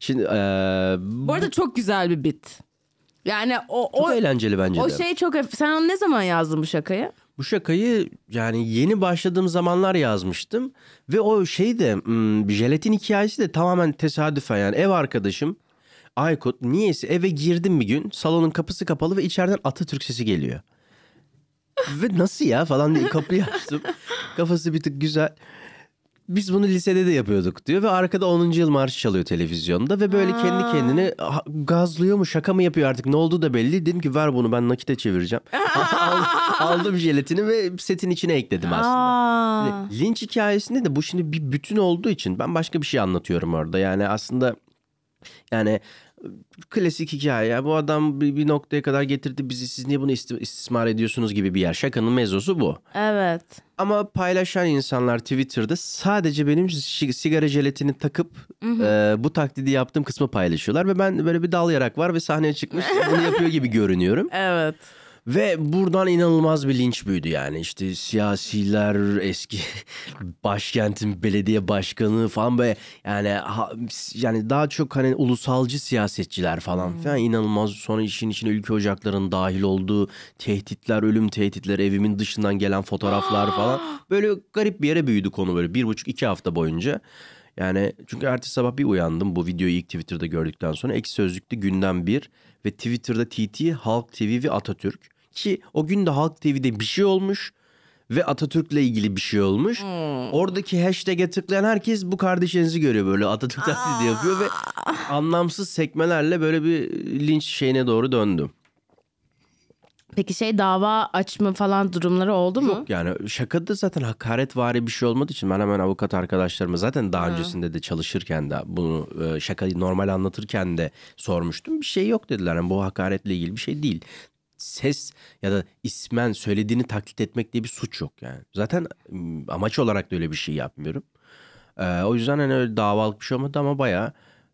Şimdi eee, Bu arada çok güzel bir bit. Yani o çok o eğlenceli bence o de. şey çok sen onu ne zaman yazdın bu şakayı? Bu şakayı yani yeni başladığım zamanlar yazmıştım. Ve o şey de hmm, jelatin hikayesi de tamamen tesadüfen yani ev arkadaşım Aykut niyeyse eve girdim bir gün salonun kapısı kapalı ve içeriden Atatürk sesi geliyor. ve nasıl ya falan diye kapıyı açtım. Kafası bir tık güzel. Biz bunu lisede de yapıyorduk diyor ve arkada 10. yıl marşı çalıyor televizyonda ve böyle kendi kendine "Ah, gazlıyor mu şaka mı yapıyor artık ne olduğu da belli. Dedim ki ver bunu ben nakite çevireceğim. Al- aldım jelatini ve setin içine ekledim aslında. Aa. Hani Linç hikayesinde de bu şimdi bir bütün olduğu için ben başka bir şey anlatıyorum orada. Yani aslında yani klasik hikaye. ya. Bu adam bir, bir noktaya kadar getirdi bizi siz niye bunu isti- istismar ediyorsunuz gibi bir yer. Şakanın mevzusu bu. Evet. Ama paylaşan insanlar Twitter'da sadece benim sigara jelatini takıp e, bu taklidi yaptığım kısmı paylaşıyorlar. Ve ben böyle bir dal yarak var ve sahneye çıkmış bunu yapıyor gibi görünüyorum. Evet. Ve buradan inanılmaz bir linç büyüdü yani. İşte siyasiler eski başkentin belediye başkanı falan böyle. Yani ha- yani daha çok hani ulusalcı siyasetçiler falan falan inanılmaz. Sonra işin içine ülke ocaklarının dahil olduğu tehditler ölüm tehditleri evimin dışından gelen fotoğraflar falan. Böyle garip bir yere büyüdü konu böyle bir buçuk iki hafta boyunca. Yani çünkü ertesi sabah bir uyandım. Bu videoyu ilk Twitter'da gördükten sonra. Ekşi Sözlük'te gündem bir ve Twitter'da TT, Halk TV ve Atatürk. Ki o gün de Halk TV'de bir şey olmuş ve Atatürk'le ilgili bir şey olmuş. Oradaki hashtag'e tıklayan herkes bu kardeşinizi görüyor böyle Atatürk taklidi yapıyor ve anlamsız sekmelerle böyle bir linç şeyine doğru döndüm. Peki şey dava açma falan durumları oldu mu? Yok yani şakada zaten hakaretvari bir şey olmadığı için ben hemen avukat arkadaşlarıma zaten daha öncesinde de çalışırken de bunu e, şakayı normal anlatırken de sormuştum. Bir şey yok dediler. Yani bu hakaretle ilgili bir şey değil. Ses ya da ismen söylediğini taklit etmek diye bir suç yok yani. Zaten amaç olarak da öyle bir şey yapmıyorum. E, o yüzden hani öyle davalık bir şey olmadı ama bayağı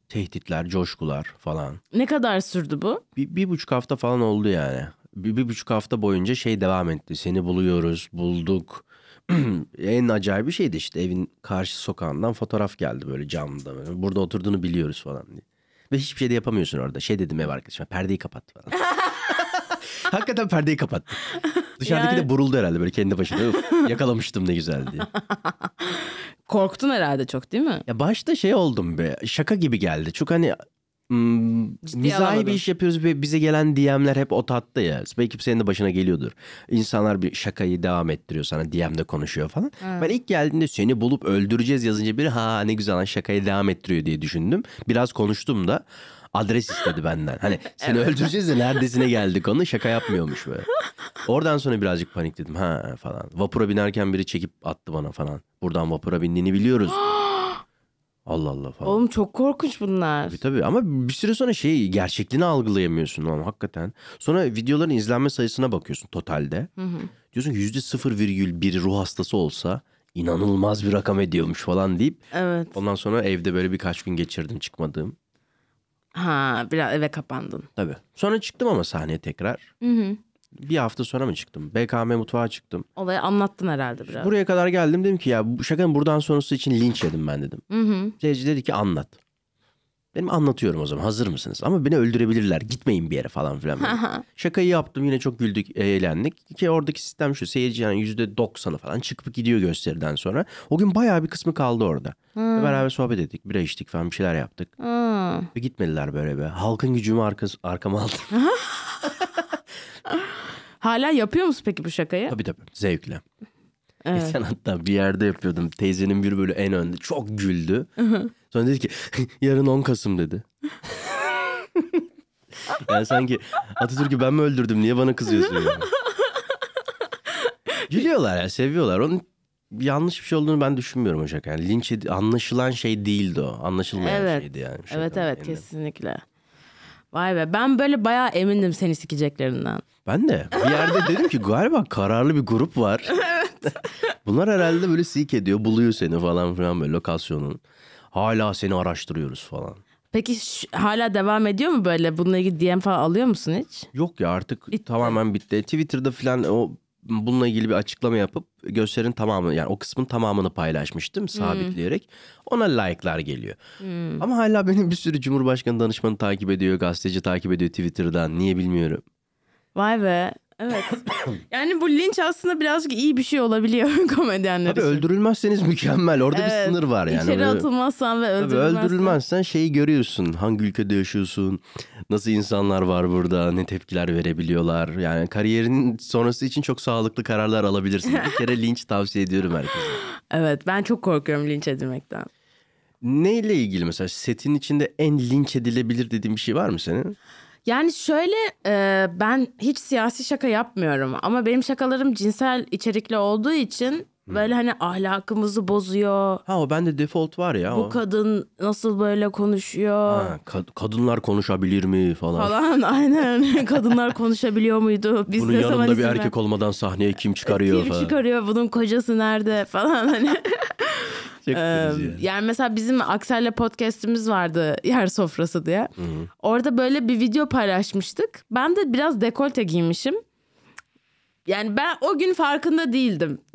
tehditler, coşkular falan. Ne kadar sürdü bu? Bir, bir buçuk hafta falan oldu yani. Bir, bir buçuk hafta boyunca şey devam etti. Seni buluyoruz, bulduk. en acayip bir şeydi işte evin karşı sokağından fotoğraf geldi böyle camda. Böyle. Burada oturduğunu biliyoruz falan diye. Ve hiçbir şey de yapamıyorsun orada. Şey dedim ev arkadaşıma perdeyi kapat falan. Hakikaten perdeyi kapattı. Dışarıdaki Yani- de buruldu herhalde böyle kendi başına. Üf, yakalamıştım ne güzel diye. Korktun herhalde çok değil mi? Ya başta şey oldum be şaka gibi geldi. Çok hani mizahi bir iş yapıyoruz ve bize gelen DM'ler hep o tatta ya. Belki senin de başına geliyordur. İnsanlar bir şakayı devam ettiriyor sana DM'de konuşuyor falan. Ben ilk geldiğinde seni bulup öldüreceğiz yazınca bir ha ne güzel şakayı devam ettiriyor diye düşündüm. Biraz konuştum da. Adres istedi benden. Hani seni öldüreceğiz de neredesine geldik onu şaka yapmıyormuş böyle. Oradan sonra birazcık panikledim ha falan. Vapura binerken biri çekip attı bana falan. Buradan vapura bindiğini biliyoruz. Allah Allah falan. Oğlum çok korkunç bunlar. Tabii tabii ama bir süre sonra şey gerçekliğini algılayamıyorsun ama hakikaten. Sonra videoların izlenme sayısına bakıyorsun totalde. Diyorsun ki yüzde 0,1 ruh hastası olsa inanılmaz bir rakam ediyormuş falan deyip Evet. ondan sonra evde böyle birkaç gün geçirdim çıkmadığım. Ha biraz eve kapandın. Tabii. Sonra çıktım ama sahneye tekrar. Hı hı. Bir hafta sonra mı çıktım? BKM mutfağa çıktım. Olayı anlattın herhalde biraz. Buraya kadar geldim dedim ki ya bu şakanın buradan sonrası için linç yedim ben dedim. Hı hı. Seyirci dedi ki anlat. Benim anlatıyorum o zaman hazır mısınız? Ama beni öldürebilirler gitmeyin bir yere falan filan. Şakayı yaptım yine çok güldük eğlendik. Ki oradaki sistem şu seyirci yani yüzde doksanı falan çıkıp gidiyor gösteriden sonra. O gün bayağı bir kısmı kaldı orada. Ve beraber sohbet ettik bira içtik falan bir şeyler yaptık. Ha. Ve gitmediler böyle be. Halkın gücümü arkası, arkama aldım. Hala yapıyor musun peki bu şakayı? tabii tabii zevkle. Evet. Geçen hatta bir yerde yapıyordum. Teyzenin biri böyle en önde. Çok güldü. Sonra dedi ki yarın 10 Kasım dedi. yani sanki Atatürk'ü ben mi öldürdüm niye bana kızıyorsun yani? Gülüyorlar ya seviyorlar. Onun yanlış bir şey olduğunu ben düşünmüyorum o şaka. Yani linç anlaşılan şey değildi o. Anlaşılmayan Evet. şeydi yani. şakanın Evet evet kendisi. kesinlikle. Vay be ben böyle bayağı emindim seni sikeceklerinden. Ben de bir yerde dedim ki galiba kararlı bir grup var. Bunlar herhalde böyle seek ediyor, buluyor seni falan filan böyle lokasyonun. Hala seni araştırıyoruz falan. Peki hala devam ediyor mu böyle? Bununla ilgili DM falan alıyor musun hiç? Yok ya artık tamamen bitti. Twitter'da falan o bununla ilgili bir açıklama yapıp gösterinin tamamını yani o kısmın tamamını paylaşmıştım sabitleyerek. Ona like'lar geliyor. Ama hala benim bir sürü Cumhurbaşkanı danışmanı takip ediyor, gazeteci takip ediyor Twitter'dan. Niye bilmiyorum. Vay be. Evet. yani bu linç aslında birazcık iyi bir şey olabiliyor komedyenler Tabii için. öldürülmezseniz mükemmel. Orada Evet, bir sınır var yani. İçeri atılmazsan ve Tabii öldürülmezsen. öldürülmezsen şeyi görüyorsun. Hangi ülkede yaşıyorsun? Nasıl insanlar var burada? Ne tepkiler verebiliyorlar? Yani kariyerinin sonrası için çok sağlıklı kararlar alabilirsin. Bir kere linç tavsiye ediyorum herkese. Evet ben çok korkuyorum linç edilmekten. Neyle ilgili mesela setin içinde en linç edilebilir dediğin bir şey var mı senin? Yani şöyle e, ben hiç siyasi şaka yapmıyorum ama benim şakalarım cinsel içerikli olduğu için böyle hani ahlakımızı bozuyor. Ha o bende default var ya. Bu o. kadın nasıl böyle konuşuyor Ha, kad- kadınlar konuşabilir mi falan. falan aynen kadınlar konuşabiliyor muydu? Biz Bunun ne yanında bir izin ver- erkek olmadan sahneye kim çıkarıyor Kim falan. çıkarıyor bunun kocası nerede falan hani. Çok Ee, yani. yani mesela bizim Aksel'le podcast'imiz vardı yer sofrası diye. Orada böyle bir video paylaşmıştık. Ben de biraz dekolte giymişim. Yani ben o gün farkında değildim.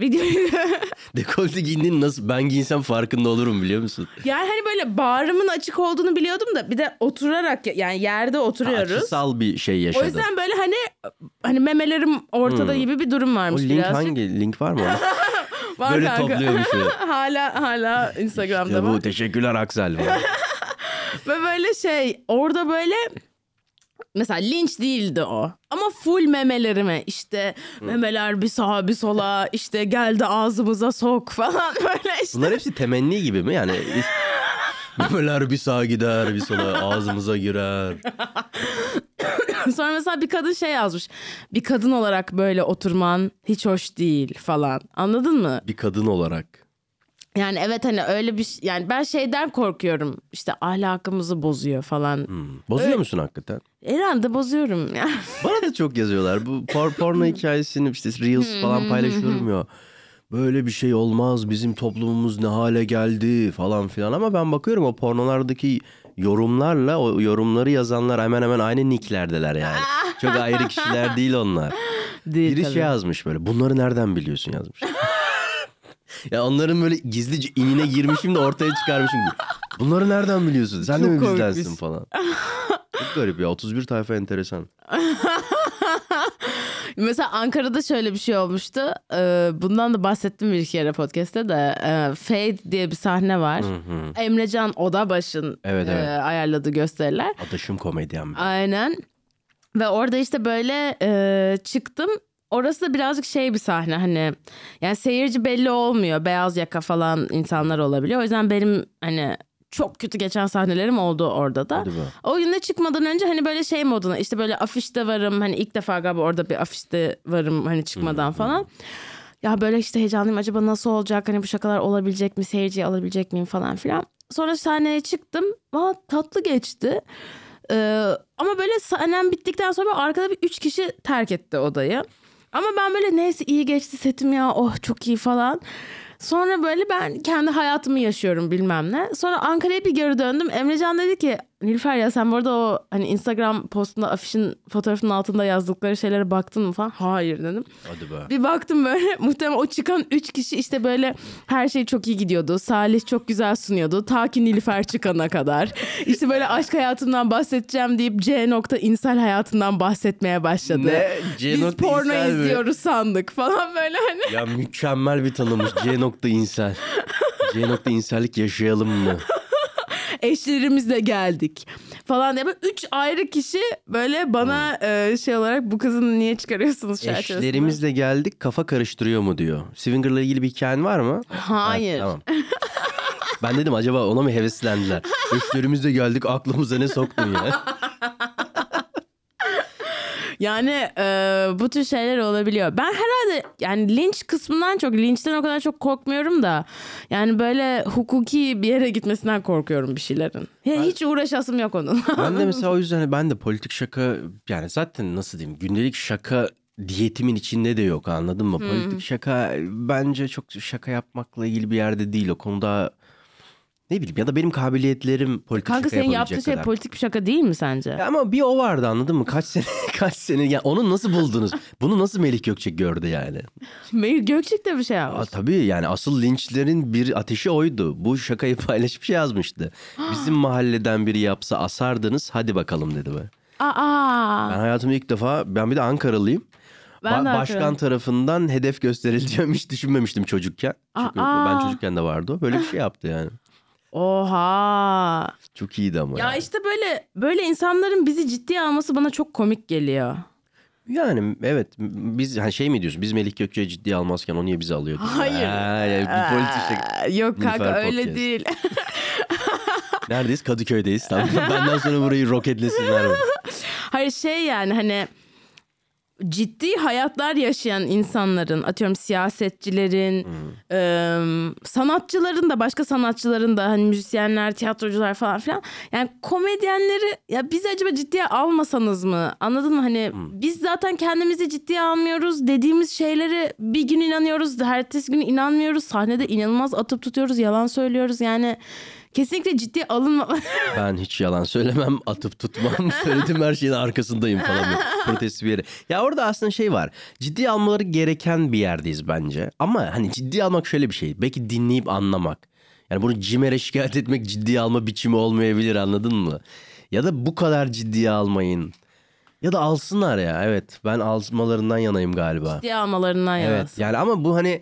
Dekolte giyindiğin nasıl ben giyinsem farkında olurum biliyor musun? yani hani böyle bağrımın açık olduğunu biliyordum da bir de oturarak yani yerde oturuyoruz. Açısal bir şey O yaşadım. yüzden böyle hani hani memelerim ortada gibi bir durum O varmış link birazcık. hangi link var mı? Var Böyle kanka. topluyormuş hala hala Instagram'da Ya var. bu teşekkürler Aksel. Ve böyle şey orada böyle mesela linç değildi o. Ama full memelerime işte memeler bir sağa bir sola işte geldi ağzımıza sok falan böyle işte. Bunlar hepsi temenni gibi mi? Yani memeler bir sağa gider bir sola ağzımıza girer. Sonra mesela bir kadın şey yazmış. Bir kadın olarak böyle oturman hiç hoş değil falan. Anladın mı? Bir kadın olarak. Yani evet hani öyle bir şey- yani ben şeyden korkuyorum. İşte ahlakımızı bozuyor falan. Hmm. Bozuyor musun hakikaten? Herhalde bozuyorum ya. Bana da çok yazıyorlar. Bu por- porno hikayesini işte Reels falan paylaşıyorum ya. Böyle bir şey olmaz bizim toplumumuz ne hale geldi falan filan ama ben bakıyorum o pornolardaki yorumlarla o yorumları yazanlar hemen hemen aynı nicklerdeler yani. Çok ayrı kişiler değil onlar. Değil Biri tabii. şey yazmış böyle bunları nereden biliyorsun yazmış. ya onların böyle gizlice inine girmişim de ortaya çıkarmışım gibi. Bunları nereden biliyorsun? Sen de Çok mi korkmuş. bizdensin falan. Çok garip ya 31 tayfa enteresan. Mesela Ankara'da şöyle bir şey olmuştu. Ee, bundan da bahsettim bir iki kere podcast'te de. Ee, Fade diye bir sahne var. Emrecan Odabaş'ın Evet, e, evet. ayarladığı gösteriler. Adaşım komedyen. bir. Aynen. Ve orada işte böyle e, çıktım. Orası da birazcık şey bir sahne hani yani seyirci belli olmuyor. Beyaz yaka falan insanlar olabiliyor. O yüzden benim hani çok kötü geçen sahnelerim oldu orada da. O gün de çıkmadan önce hani böyle şey moduna işte böyle afişte varım hani ilk defa galiba orada bir afişte varım hani çıkmadan falan. Ya böyle işte heyecanlıyım acaba nasıl olacak hani bu şakalar olabilecek mi seyirciyi alabilecek miyim falan filan. Sonra sahneye çıktım Aa, tatlı geçti. Ee, ama böyle sahnem bittikten sonra arkada bir üç kişi terk etti odayı. Ama ben böyle neyse iyi geçti setim ya oh çok iyi falan. Sonra böyle ben kendi hayatımı yaşıyorum bilmem ne. Sonra Ankara'ya bir geri döndüm. Emrecan dedi ki Nilüfer ya sen bu arada o hani Instagram postunda afişin fotoğrafının altında yazdıkları şeylere baktın mı falan. Hayır dedim. Hadi be. Bir baktım böyle muhtemelen o çıkan üç kişi işte böyle her şey çok iyi gidiyordu. Salih çok güzel sunuyordu. Ta ki Nilüfer çıkana kadar. İşte böyle aşk hayatımdan bahsedeceğim deyip C nokta insel hayatından bahsetmeye başladı. Ne? C Biz porno insel mi? izliyoruz sandık falan böyle hani. Ya mükemmel bir tanımmış. C nokta insel. C nokta insellik yaşayalım mı? Eşlerimizle geldik falan diye böyle üç ayrı kişi böyle bana e, şey olarak bu kızını niye çıkarıyorsunuz çerçevesinde? Eşlerimizle geldik kafa karıştırıyor mu diyor. Swinger'la ilgili bir hikayen var mı? Hayır. Ha, tamam. Ben dedim acaba ona mı heveslendiler? Eşlerimizle geldik aklımıza ne soktun ya? Yani e, bu tür şeyler olabiliyor. Ben herhalde yani linç kısmından çok linçten o kadar çok korkmuyorum da yani böyle hukuki bir yere gitmesinden korkuyorum bir şeylerin. Ya hiç uğraşasım yok onun. Ben de mesela o yüzden ben de politik şaka yani zaten nasıl diyeyim gündelik şaka diyetimin içinde de yok anladın mı? Politik şaka bence çok şaka yapmakla ilgili bir yerde değil o konuda ne bileyim ya da benim kabiliyetlerim politik Kanka şaka senin yapabilecek yaptığın şey kadar. politik bir şaka değil mi sence? Ya ama bir o vardı anladın mı? Kaç sene kaç sene ya onu nasıl buldunuz? Bunu nasıl Melih Gökçek gördü yani? Mehir Gökçek de bir şey Aa, yapmış. tabii yani asıl linçlerin bir ateşi oydu. Bu şakayı paylaşıp yazmıştı. Bizim mahalleden biri yapsa asardınız hadi bakalım dedi be. Aa, Ben hayatımda ilk defa ben bir de Ankaralıyım. Ben Ba- başkan Ankaralıyım. tarafından hedef gösterileceğimi hiç düşünmemiştim çocukken. Çünkü Aa. ben çocukken de vardı o. Böyle bir şey yaptı yani. Oha. Çok iyiydi ama. Ya yani. işte böyle böyle insanların bizi ciddiye alması bana çok komik geliyor. Yani evet biz hani şey mi diyorsun biz Melih Gökçe'yi ciddiye almazken o niye bizi alıyor? Hayır. Ha, yani bir politik. Aa, Yok kanka Nilüfer öyle Podcast. değil. Neredeyiz? Kadıköy'deyiz. Tamam. Benden sonra burayı roketlesinler. Hayır şey yani hani ciddi hayatlar yaşayan insanların atıyorum siyasetçilerin ım, sanatçıların da başka sanatçıların da hani müzisyenler tiyatrocular falan filan. Yani komedyenleri ya bizi acaba ciddiye almasanız mı? Anladın mı? Hani biz zaten kendimizi ciddiye almıyoruz. Dediğimiz şeyleri bir gün inanıyoruz. Ertesi gün inanmıyoruz. Sahnede inanılmaz atıp tutuyoruz yalan söylüyoruz. Yani kesinlikle ciddiye alınma Ben hiç yalan söylemem, atıp tutmam. Söylediğim her şeyin arkasındayım falan. Protest bir yere. Ya orada aslında şey var. Ciddi almaları gereken bir yerdeyiz bence. Ama hani ciddi almak şöyle bir şey. Belki dinleyip anlamak. Yani bunu CİMER'e şikayet etmek ciddiye alma biçimi olmayabilir anladın mı? Ya da bu kadar ciddiye almayın. Ya da alsınlar ya evet. Ben almalarından yanayım galiba. ciddiye almalarından Evet yanasın. yani ama bu hani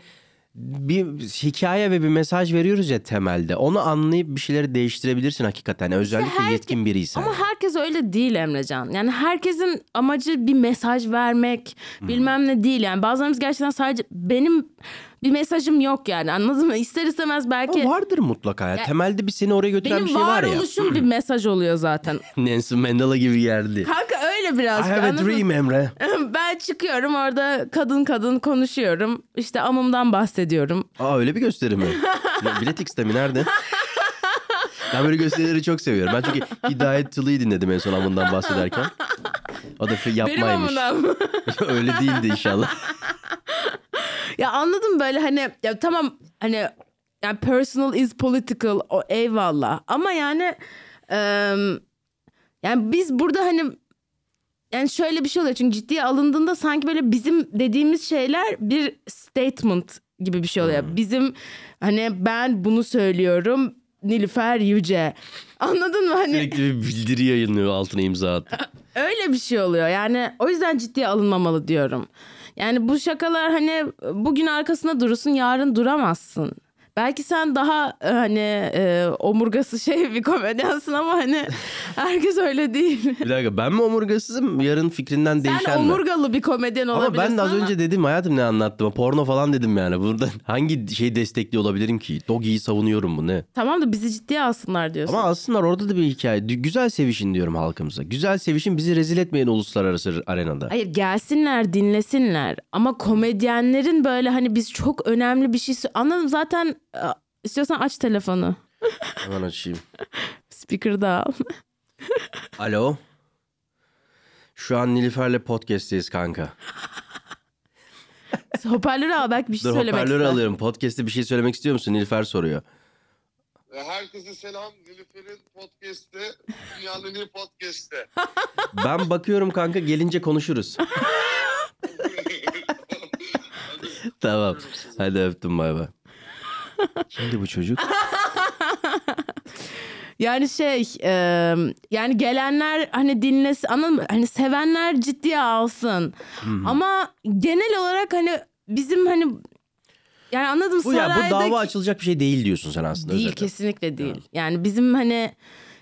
bir hikaye ve bir mesaj veriyoruz ya temelde. Onu anlayıp bir şeyleri değiştirebilirsin hakikaten. Özellikle her- yetkin biriysen. Ama herkes öyle değil Emrecan. Yani herkesin amacı bir mesaj vermek bilmem ne değil. Yani bazılarımız gerçekten sadece benim bir mesajım yok yani anladın mı? İster istemez belki Ama vardır mutlaka ya. Temelde bir seni oraya götüren benim bir şey var ya. varoluşum bir mesaj oluyor zaten. Nelson Mandela gibi geldi. Kanka öyle I biraz. have a dream Emre. Ben çıkıyorum orada kadın kadın konuşuyorum. İşte amımdan bahsediyorum. Aa öyle bir gösteri mi? Ya, Bilet X'te mi? Nerede? Ben böyle gösterileri çok seviyorum. Ben çünkü Hidayet Tılı'yı dinledim en son amından bahsederken. O da Benim yapmaymış. amımdan mı? öyle değildi inşallah. Ya anladım böyle hani ya tamam hani yani personal is political o eyvallah ama yani em, yani biz burada hani yani şöyle bir şey oluyor çünkü ciddiye alındığında sanki böyle bizim dediğimiz şeyler bir statement gibi bir şey oluyor. Bizim hani ben bunu söylüyorum Nilüfer Yüce. Anladın mı? Hani Sürekli bir bildiri yayınlıyor altına imza attı. Öyle bir şey oluyor. Yani o yüzden ciddiye alınmamalı diyorum. Yani bu şakalar hani bugün arkasında durursun yarın duramazsın. Belki sen daha e, hani e, omurgası şey bir komedyansın ama hani herkes öyle değil. Bir dakika ben mi omurgasızım yarın fikrinden Sen değişen mi? omurgalı bir komedyen Ama olabilirsin ben de az ama- önce dedim hayatım ne anlattım. Porno falan dedim yani. Burada hangi şeyi destekli olabilirim ki? Doggy'yi savunuyorum bu ne? Tamam da bizi ciddiye alsınlar diyorsun. Ama aslında orada da bir hikaye. Güzel sevişin diyorum halkımıza. Güzel sevişin bizi rezil etmeyin uluslararası arenada. Hayır gelsinler dinlesinler ama komedyenlerin böyle hani biz çok önemli bir şey anladım zaten istiyorsan aç telefonu Hemen açayım. speaker'da al. Alo. Şu an Nilüfer'le podcast'teyiz kanka. Hoparlörü al belki bir şey Dur söylemek hoparlörü ister. alıyorum. Podcast'te bir şey söylemek istiyor musun? Nilüfer soruyor. Ve Herkese selam. Nilüfer'in podcast'te, dünyanın iyi podcast'te. Ben bakıyorum kanka gelince konuşuruz. tamam. Hadi öptüm bay bay. Kimdi bu çocuk? Yani şey e, yani gelenler hani dinlesin anladın mı? Hani sevenler ciddiye alsın. Ama genel olarak hani bizim hani yani anladım Bu ya bu saraydaki- dava açılacak bir şey değil diyorsun sen aslında. Değil özetle. kesinlikle değil. Yani bizim hani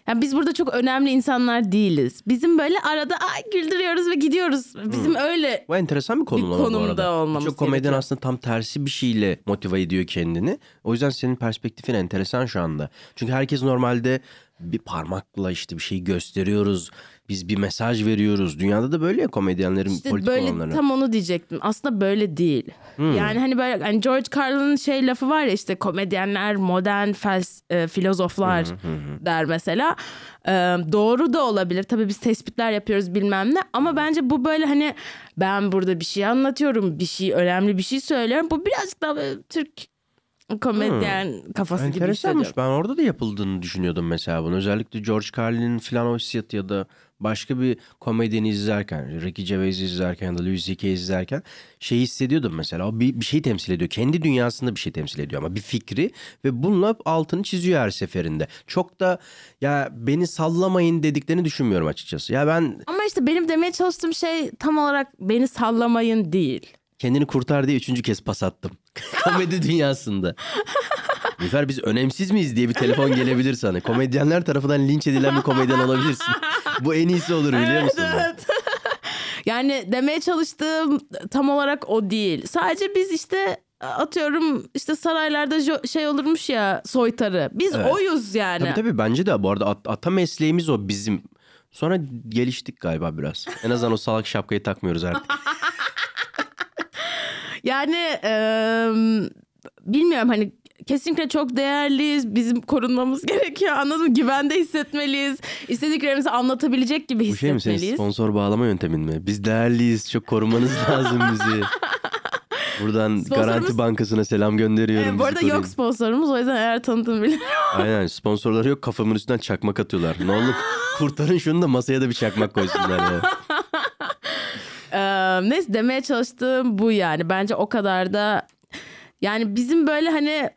ya biz burada çok önemli insanlar değiliz. Bizim böyle arada ay güldürüyoruz ve gidiyoruz. Bizim öyle Bu enteresan bir konum Bir konumda olmamız Çok komedyen gerekiyor. aslında tam tersi bir şeyle motive ediyor kendini. O yüzden senin perspektifin enteresan şu anda. Çünkü herkes normalde bir parmakla işte bir şey gösteriyoruz. Biz bir mesaj veriyoruz. Dünyada da böyle ya komedyenlerin işte politik böyle olanları. tam onu diyecektim. Aslında böyle değil. Yani hani böyle hani George Carlin'in şey lafı var ya işte komedyenler modern fels e, filozoflar der mesela. E, doğru da olabilir. Tabii biz tespitler yapıyoruz bilmem ne ama bence bu böyle hani ben burada bir şey anlatıyorum, bir şey önemli bir şey söylüyorum. Bu birazcık daha Türk komedyen kafası gibi Enteresanmış. hissediyorum. Ben orada da yapıldığını düşünüyordum mesela bunu. Özellikle George Carlin'in falan o hissiyat ya da başka bir komedyeni izlerken, Ricky Gervais'i izlerken ya da Louis C.K. izlerken şey hissediyordum mesela. O bir, bir şey temsil ediyor. Kendi dünyasında bir şey temsil ediyor ama bir fikri ve bununla altını çiziyor her seferinde. Çok da ya beni sallamayın dediklerini düşünmüyorum açıkçası. Ya ben Ama işte benim demeye çalıştığım şey tam olarak beni sallamayın değil. Kendini kurtar diye üçüncü kez pas attım. Komedi dünyasında. Nilüfer biz önemsiz miyiz diye bir telefon gelebilir sana. Komedyenler tarafından linç edilen bir komedyen olabilirsin. Bu en iyisi olur biliyor musun? bak? Yani demeye çalıştığım tam olarak o değil. Sadece biz işte atıyorum işte saraylarda şey olurmuş ya soytarı. Biz Evet. oyuz yani. Tabii tabii bence de bu arada at- ata mesleğimiz o bizim. Sonra geliştik galiba biraz. En azından o salak şapkayı takmıyoruz artık. Yani eee, bilmiyorum hani kesinlikle çok değerliyiz. Bizim korunmamız gerekiyor. Anladın mı? Güvende hissetmeliyiz. İstediklerimizi anlatabilecek gibi Bu şey mi senin hissetmeliyiz. sponsor bağlama yöntemin mi? Biz değerliyiz çok korumanız lazım bizi. Buradan Sponsorumuz- Garanti Bankası'na selam gönderiyorum. Ee, bu bizi arada koruyun. yok sponsorumuz o yüzden eğer tanıdığını biliyorum. Aynen sponsorları yok kafamın üstünden çakmak atıyorlar. Ne olur kurtarın şunu da masaya da bir çakmak koysunlar ya. Ee, neyse demeye çalıştığım bu yani. Bence o kadar da yani bizim böyle hani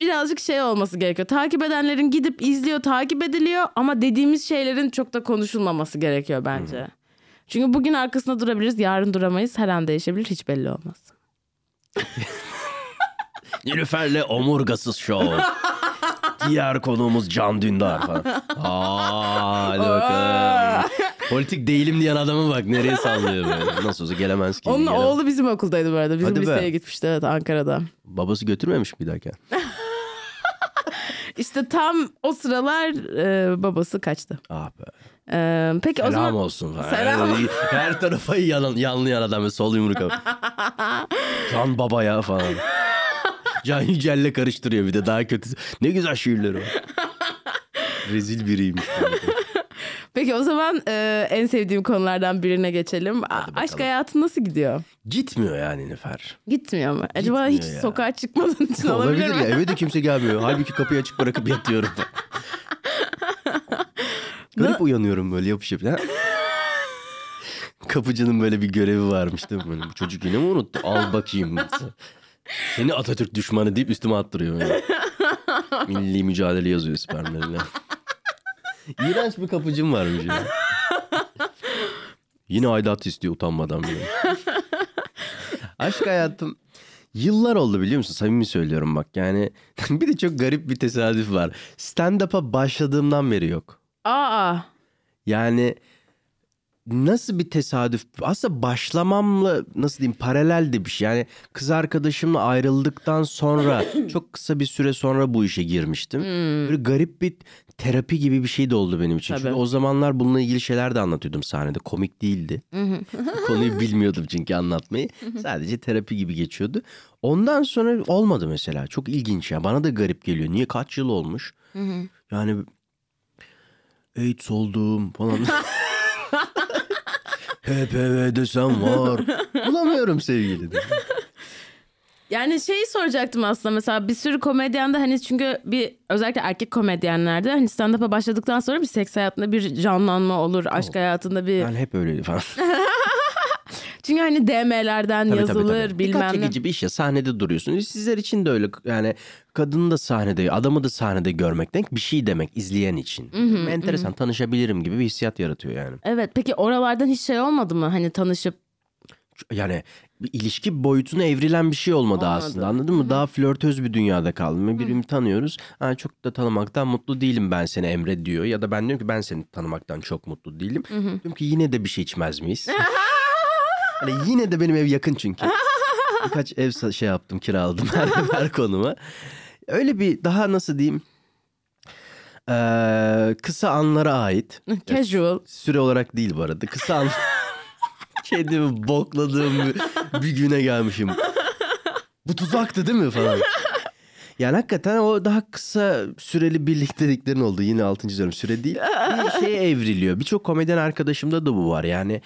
birazcık şey olması gerekiyor. Takip edenlerin gidip izliyor, takip ediliyor ama dediğimiz şeylerin çok da konuşulmaması gerekiyor bence. Çünkü bugün arkasında durabiliriz, yarın duramayız. Her an değişebilir, hiç belli olmaz. Nilüfer'le omurgasız show. Diğer konuğumuz Can Dündar falan. Aa, hadi bakalım. Politik değilim diyen adamı bak nereye sallıyor böyle. Nasıl olsa gelemez ki. Onun gelemez. oğlu bizim okuldaydı bu arada. Bizim Hadi be. liseye gitmişti evet Ankara'da. Babası götürmemiş bir dakika. İşte tam o sıralar e, babası kaçtı. Ah be. E, peki o Selam zaman olsun falan. Selam. Her, her tarafa yalan, yanlayan adam ve sol yumruk. Can baba ya falan. Can Yücel'le karıştırıyor bir de daha kötüsü. Ne güzel şiirleri var. Rezil biriymiş. Peki o zaman e, en sevdiğim konulardan birine geçelim. Aşk hayatı nasıl gidiyor? Gitmiyor yani Nefer. Gitmiyor mu? Acaba Gitmiyor hiç ya. sokağa çıkmadığın için olabilir, mi? ya eve de kimse gelmiyor. Halbuki kapıyı açık bırakıp yatıyorum. Garip uyanıyorum böyle yapış yapış. Ha? Kapıcının böyle bir görevi varmış değil mi? Böyle, bu çocuk yine mi unuttu? Al bakayım. Seni Atatürk düşmanı deyip üstüme attırıyor. Böyle. Milli mücadele yazıyor spermlerine. İğrenç bir kapıcım varmış ya. Yine aidat istiyor utanmadan bile. Aşk hayatım. Yıllar oldu biliyor musun? Samimi söylüyorum bak. Yani bir de çok garip bir tesadüf var. Stand-up'a başladığımdan beri yok. Aa. Yani nasıl bir tesadüf? Aslında başlamamla nasıl diyeyim paraleldi bir şey. Yani kız arkadaşımla ayrıldıktan sonra çok kısa bir süre sonra bu işe girmiştim. Böyle garip bir terapi gibi bir şey de oldu benim için. Çünkü Tabii. o zamanlar bununla ilgili şeyler de anlatıyordum sahnede. Komik değildi. Konuyu bilmiyordum çünkü anlatmayı. Sadece terapi gibi geçiyordu. Ondan sonra olmadı mesela. Çok ilginç ya. Bana da garip geliyor. Niye kaç yıl olmuş? Yani AIDS oldum falan. HPV desem var. Bulamıyorum sevgili. de. Yani şeyi soracaktım aslında mesela bir sürü komedyende hani çünkü bir özellikle erkek komedyenlerde hani stand-up'a başladıktan sonra bir seks hayatında bir canlanma olur. Aşk hayatında bir... Ben hep öyle falan. Çünkü hani DM'lerden Tabii, tabii, yazılır tabii. bilmem Dikkat ne. çekici bir iş ya sahnede duruyorsun. Sizler için de öyle yani kadını da sahnede adamı da sahnede görmek demek bir şey demek izleyen için. Enteresan tanışabilirim gibi bir hissiyat yaratıyor yani. Evet peki oralardan hiç şey olmadı mı hani tanışıp Yani bir ilişki boyutuna evrilen bir şey olmadı, Olmadı. aslında anladın mı? Daha flörtöz bir dünyada kaldım. Birini tanıyoruz. Ha, çok da tanımaktan mutlu değilim ben seni Emre diyor. Ya da ben diyorum ki ben seni tanımaktan çok mutlu değilim. Diyorum ki yine de bir şey içmez miyiz? hani yine de benim ev yakın çünkü. Birkaç ev şey yaptım kiraladım her, her konuma. Öyle bir daha nasıl diyeyim? Ee, kısa anlara ait. casual Süre olarak değil bu arada. Kısa an... Kendimi bokladığım bir, güne gelmişim. Bu tuzaktı değil mi falan. Yani hakikaten o daha kısa süreli birlikteliklerin oldu. Yine altıncı diyorum süre değil. Bir şeye evriliyor. Birçok komedyen arkadaşımda da bu var. Yani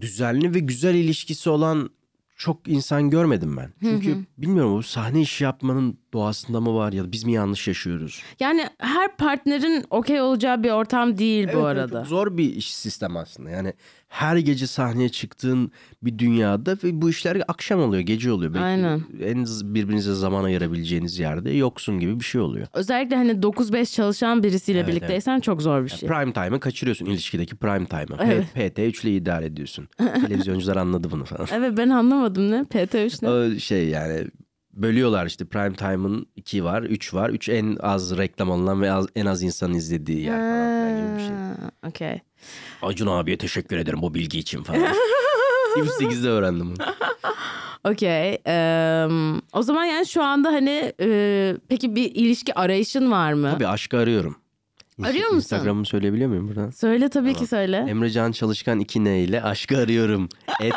düzenli ve güzel ilişkisi olan çok insan görmedim ben. Çünkü bilmiyorum bu sahne işi yapmanın doğasında mı var ya da biz mi yanlış yaşıyoruz? yani her partnerin okey olacağı bir ortam değil bu Evet, evet, arada. çok zor bir iş sistem aslında. Yani her gece sahneye çıktığın bir dünyada ve bu işler akşam oluyor, gece oluyor. Belki Aynen. en z- birbirinize zaman ayırabileceğiniz yerde yoksun gibi bir şey oluyor. Özellikle hani 9-5 çalışan birisiyle Evet, birlikteysen çok zor bir şey. Prime time'ı kaçırıyorsun ilişkideki prime time'ı. Evet. P- PT 3 ile idare ediyorsun. Televizyoncular anladı bunu falan. Evet ben anlamadım ne? PT3 ne? O şey yani bölüyorlar işte prime time'ın 2 var, 3 var. 3 en az reklam alınan ve az, en az insanın izlediği yer falan filan gibi bir şey. Okey. Acun abiye teşekkür ederim bu bilgi için falan. 28'de öğrendim bunu. Okey. Eee, o zaman yani şu anda hani e, peki bir ilişki arayışın var mı? Tabii aşkı arıyorum. Arıyor musun? Instagram'ımı söyleyebiliyor muyum buradan? Söyle tabii ki söyle. Emrecan Çalışkan 2 ne ile aşkı arıyorum. Et.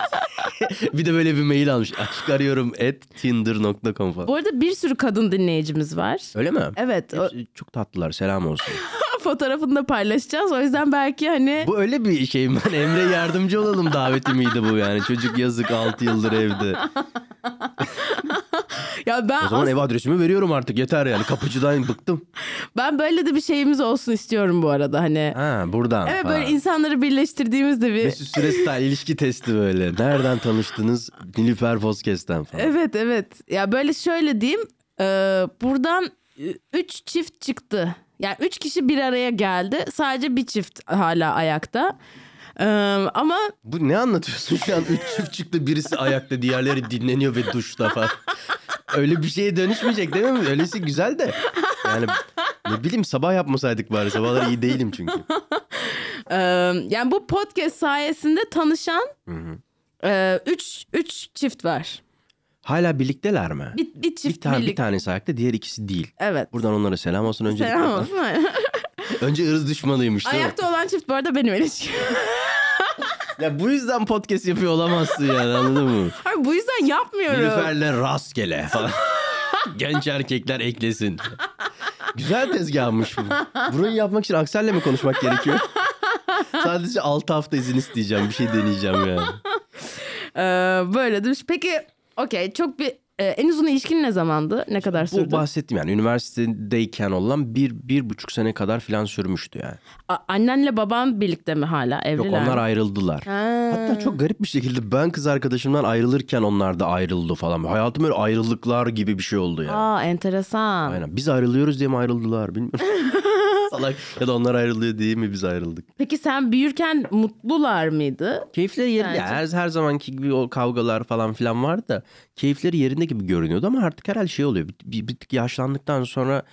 bir de böyle bir mail almış. Aşkı arıyorum et tinder.com falan. Bu arada bir sürü kadın dinleyicimiz var. Öyle mi? Evet. O, çok tatlılar selam olsun. fotoğrafını da paylaşacağız. O yüzden belki hani bu öyle bir şey mi? Ben Emre yardımcı olalım daveti miydi bu yani? Çocuk yazık 6 yıldır evde. ya ben O zaman as- ev adresimi veriyorum artık yeter yani. Kapıcıdan bıktım. ben böyle de bir şeyimiz olsun istiyorum bu arada hani. Ha buradan. Evet falan. böyle insanları birleştirdiğimizde bir Mesut Süre style ilişki testi böyle. Nereden tanıştınız? Nilüfer Podcast'ten falan. Evet evet. Ya böyle şöyle diyeyim. e, buradan üç çift çıktı. Yani üç kişi bir araya geldi. Sadece bir çift hala ayakta. E, ama Bu ne anlatıyorsun şu an? Üç çift çıktı birisi ayakta diğerleri dinleniyor ve duşta falan. Öyle bir şeye dönüşmeyecek değil mi? Öylesi güzel de. Yani ne bileyim sabah yapmasaydık bari. Sabahları iyi değilim çünkü. e, yani bu podcast sayesinde tanışan e, üç, üç çift var. Hala birlikteler mi? Bir, bir çift bir, tane, bir birlik- tanesi ayakta diğer ikisi değil. Evet. Buradan onlara selam olsun. Önce Selam olsun. Önce ırz düşmanıymış değil mi? Ayakta olan çift bu arada benim ilişkim. Ya bu yüzden podcast yapıyor olamazsın yani anladın mı? Hayır, bu yüzden yapmıyorum. Nilüfer'le rastgele falan. Genç erkekler eklesin. Güzel tezgahmış bu. Burayı yapmak için Aksel'le mi konuşmak gerekiyor? Sadece 6 hafta izin isteyeceğim. Bir şey deneyeceğim yani. Ee, böyledir. Peki okey çok bir e, en uzun ilişkin ne zamandı? Ne kadar sürdü? Bu bahsettim yani üniversitedeyken olan bir, bir buçuk sene kadar filan sürmüştü yani. A- annenle baban birlikte mi hala? Yok Evliler onlar mi? ayrıldılar. Ha. Hatta çok garip bir şekilde ben kız arkadaşımdan ayrılırken onlar da ayrıldı falan. Hayatım öyle ayrılıklar gibi bir şey oldu yani. Aa enteresan. Aynen. Biz ayrılıyoruz diye mi ayrıldılar bilmiyorum. Salak. Ya da onlar ayrılıyor diye mi biz ayrıldık? Peki sen büyürken mutlular mıydı? Keyifleri yerinde. Bence. her, her zamanki gibi o kavgalar falan filan vardı da keyifleri yerinde gibi görünüyordu ama artık herhalde şey oluyor. Bir, bir, bir tık yaşlandıktan sonra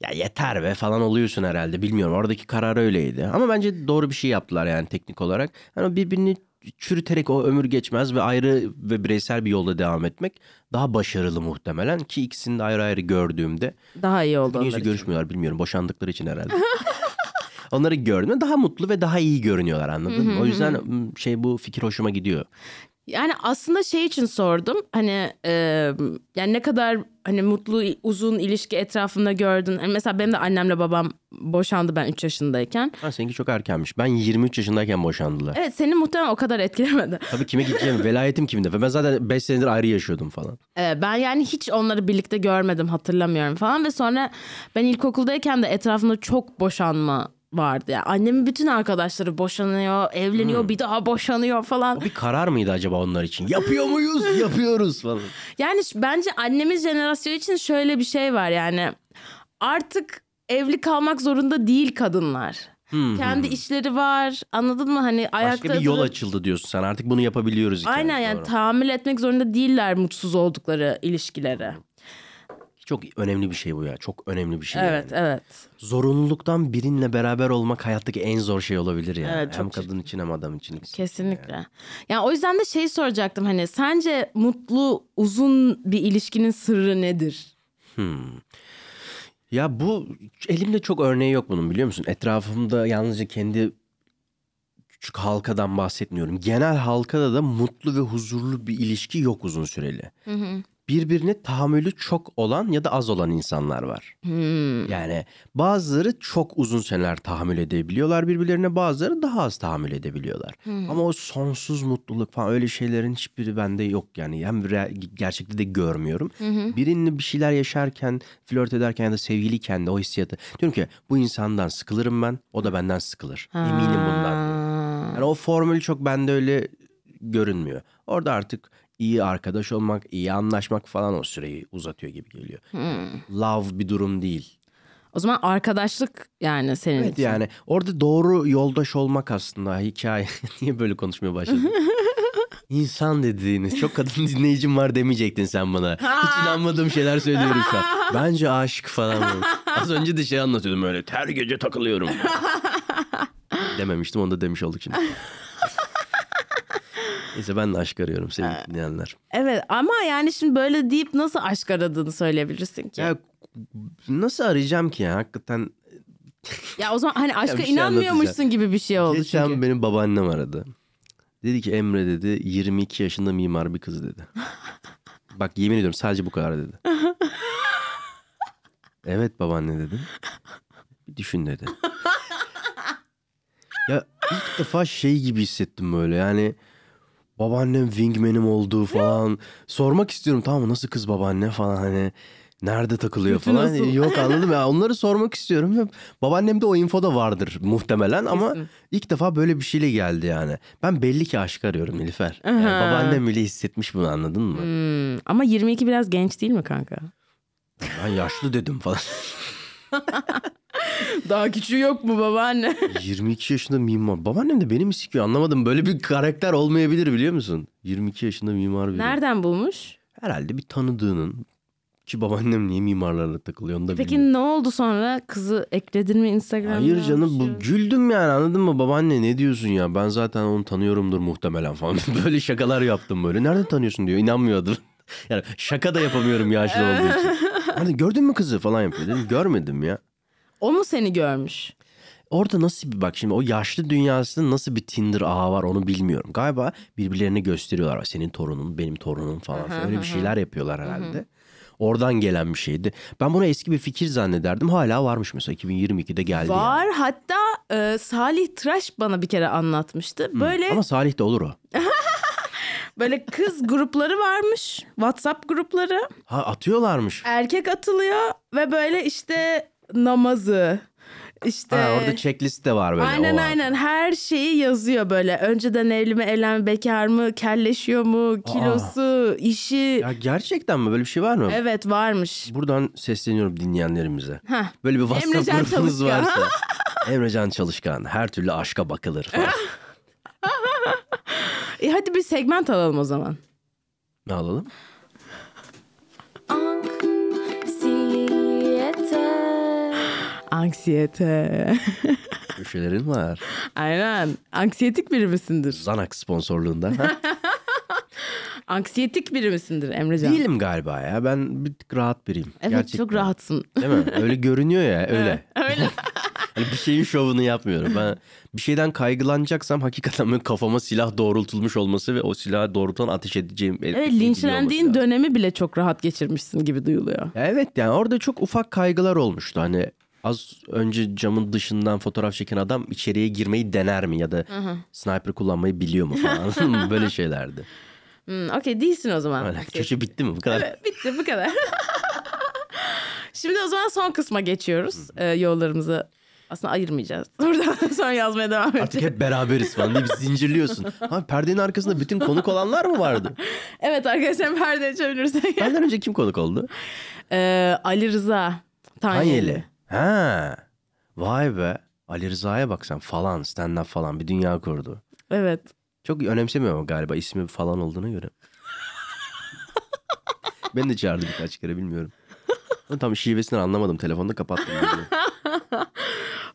ya yeter be falan oluyorsun herhalde. Bilmiyorum oradaki karar öyleydi. Ama bence doğru bir şey yaptılar yani teknik olarak. Hani birbirini çürüterek o ömür geçmez ve ayrı ve bireysel bir yolda devam etmek daha başarılı muhtemelen ki ikisini de ayrı ayrı gördüğümde Daha iyi oldu yüzü için. görüşmüyorlar bilmiyorum. Boşandıkları için herhalde. Onları gördüm. Daha mutlu ve daha iyi görünüyorlar anladın mı? O yüzden şey bu fikir hoşuma gidiyor. Yani aslında şey için sordum. Hani e, yani ne kadar hani mutlu uzun ilişki etrafında gördün. Yani mesela benim de annemle babam boşandı ben 3 yaşındayken. Ha, seninki çok erkenmiş. Ben 23 yaşındayken boşandılar. Evet seni muhtemelen o kadar etkilemedi. Tabii kime gideceğim? Velayetim kimde? Ve ben zaten 5 senedir ayrı yaşıyordum falan. Ee, ben yani hiç onları birlikte görmedim hatırlamıyorum falan ve sonra ben ilkokuldayken de etrafımda çok boşanma vardı. Yani annemin bütün arkadaşları boşanıyor, evleniyor, bir daha boşanıyor falan. O bir karar mıydı acaba onlar için? Yapıyor muyuz? Yapıyoruz falan. Yani bence annemiz jenerasyonu için şöyle bir şey var yani artık evli kalmak zorunda değil kadınlar. Hmm, Kendi işleri var. Anladın mı? Hani ayakta Başka bir yol açıldı diyorsun sen. Artık bunu yapabiliyoruz. Aynen yani doğru. tahammül etmek zorunda değiller mutsuz oldukları ilişkilere. Çok önemli bir şey bu ya. Çok önemli bir şey. Evet, yani. evet. Zorunluluktan birinle beraber olmak hayattaki en zor şey olabilir ya. Evet, hem kadın için hem adam için. Kesinlikle. Yani. o yüzden de şey soracaktım hani sence mutlu uzun bir ilişkinin sırrı nedir? Hmm. Ya bu elimde çok örneği yok bunun biliyor musun? Etrafımda yalnızca kendi küçük halkadan bahsetmiyorum. Genel halkada da mutlu ve huzurlu bir ilişki yok uzun süreli. Birbirine tahammülü çok olan ya da az olan insanlar var. Hmm. Yani bazıları çok uzun seneler tahammül edebiliyorlar birbirlerine bazıları daha az tahammül edebiliyorlar. Ama o sonsuz mutluluk falan öyle şeylerin hiçbiri bende yok yani. Hem gerçekte de görmüyorum. Birinle bir şeyler yaşarken, flört ederken ya da sevgiliyken de o hissiyatı. Diyorum ki bu insandan sıkılırım ben, o da benden sıkılır. Eminim bundan. Yani o formül çok bende öyle görünmüyor. Orada artık iyi arkadaş olmak, iyi anlaşmak falan o süreyi uzatıyor gibi geliyor. Love bir durum değil. O zaman arkadaşlık yani senin Evet için. yani orada doğru yoldaş olmak aslında hikaye. Niye böyle konuşmaya başladın? İnsan dediğiniz çok kadın dinleyicim var demeyecektin sen bana. Hiç inanmadığım şeyler söylüyorum şu an. Bence aşık falan. Az önce de şey anlatıyordum öyle. Her gece takılıyorum. Dememiştim onu da demiş olduk şimdi. Neyse ben de aşk arıyorum sevgili dinleyenler. Evet ama yani şimdi böyle deyip nasıl aşk aradığını söyleyebilirsin ki. Ya, Ya nasıl arayacağım ki ya hakikaten o zaman hani aşka şey inanmıyormuşsun gibi bir şey oldu Geçen çünkü. benim babaannem aradı. Dedi ki Emre dedi 22 yaşında mimar bir kız dedi. Bak yemin ediyorum sadece bu kadar dedi. evet babaanne dedim. Bir düşün dedi. ya ilk defa şey gibi hissettim böyle yani babaannem wingman'im olduğu falan. Sormak istiyorum tamam mı nasıl kız babaanne falan hani nerede takılıyor Kötü falan. nasıl? Yok anladım ya onları sormak istiyorum babaannemde o info da vardır muhtemelen ama Kesin. ilk defa böyle bir şeyle geldi yani. Ben belli ki aşk arıyorum Nilüfer. Yani babaannem bile hissetmiş bunu anladın mı? Hmm, ama 22 biraz genç değil mi kanka? Ben yaşlı dedim falan. Daha küçüğü yok mu babaanne? 22 yaşında mimar. Babaannem de beni mi sikiyor anlamadım. Böyle bir karakter olmayabilir biliyor musun? 22 yaşında mimar biri. Nereden bulmuş? Herhalde bir tanıdığının. Ki babaannem niye mimarlarla takılıyor onu da Peki bilmiyorum. ne oldu sonra? Kızı ekledin mi Instagram'da? Hayır canım Şey- bu güldüm yani anladın mı babaanne ne diyorsun ya ben zaten onu tanıyorumdur muhtemelen falan böyle şakalar yaptım böyle nereden tanıyorsun diyor inanmıyordu yani şaka da yapamıyorum yaşlı olduğu için hani gördün mü kızı falan yapıyor dedim görmedim ya O mu seni görmüş? orada nasıl bir bak şimdi o yaşlı dünyasında nasıl bir Tinder ağı var onu bilmiyorum galiba birbirlerine gösteriyorlar senin torunun benim torunum falan öyle bir şeyler yapıyorlar herhalde. Oradan gelen bir şeydi. Ben bunu eski bir fikir zannederdim. Hala varmış mesela 2022'de geldi. yani. Var. Hatta e, Salih Tıraş bana bir kere anlatmıştı. Böyle Ama Salih de olur o. böyle kız grupları varmış. WhatsApp grupları. Ha atıyorlarmış. Erkek atılıyor ve böyle işte namazı, İşte Ha, orada checklist de var böyle. Aynen o aynen her şeyi yazıyor böyle. Önceden evli mi, evlen bekar mı, kelleşiyor mu, kilosu, işi. Ya gerçekten mi? Böyle bir şey var mı? Evet varmış. Buradan sesleniyorum dinleyenlerimize. Heh. Böyle bir WhatsApp Emrecan grubunuz Çalışkan. varsa. Emrecan Çalışkan. Her türlü aşka bakılır falan. E hadi bir segment alalım o zaman. ne alalım? Anksiyete. Köşelerin var. Aynen. Anksiyetik biri misindir? Zanak sponsorluğunda. Anksiyetik biri misindir Emrecan? Değilim galiba ya. Ben bir tık rahat biriyim. Evet Gerçekten. çok rahatsın. Değil mi? Öyle görünüyor ya öyle. Öyle. Hani bir şeyin şovunu yapmıyorum. Ben bir şeyden kaygılanacaksam hakikaten böyle kafama silah doğrultulmuş olması ve o silahı doğrultan ateş edeceğim. Evet linçlendiğin dönemi bile çok rahat geçirmişsin gibi duyuluyor. Ya evet yani orada çok ufak kaygılar olmuştu. Hani az önce camın dışından fotoğraf çeken adam içeriye girmeyi dener mi ya da sniper kullanmayı biliyor mu falan. Böyle şeylerdi. Hmm, Okey değilsin o zaman. Öyle. Köşe bitti mi bu kadar? Evet, bitti bu kadar. Şimdi o zaman son kısma geçiyoruz. Ee, yollarımızı aslında ayırmayacağız. Buradan sonra yazmaya devam Artık edeceğiz. hep beraberiz falan diye bir zincirliyorsun. Ha, perdenin arkasında bütün konuk olanlar mı vardı? Evet arkadaşlar perde açabilirsek. Benden önce kim konuk oldu? Ee, Ali Rıza Tanyeli. Hanyeli. Ha. Vay be. Ali Rıza'ya bak sen falan stand up falan bir dünya kurdu. Evet. Çok önemsemiyor ama galiba ismi falan olduğuna göre. Beni de çağırdı birkaç kere bilmiyorum. Ben tam şivesini anlamadım. Telefonda kapattım.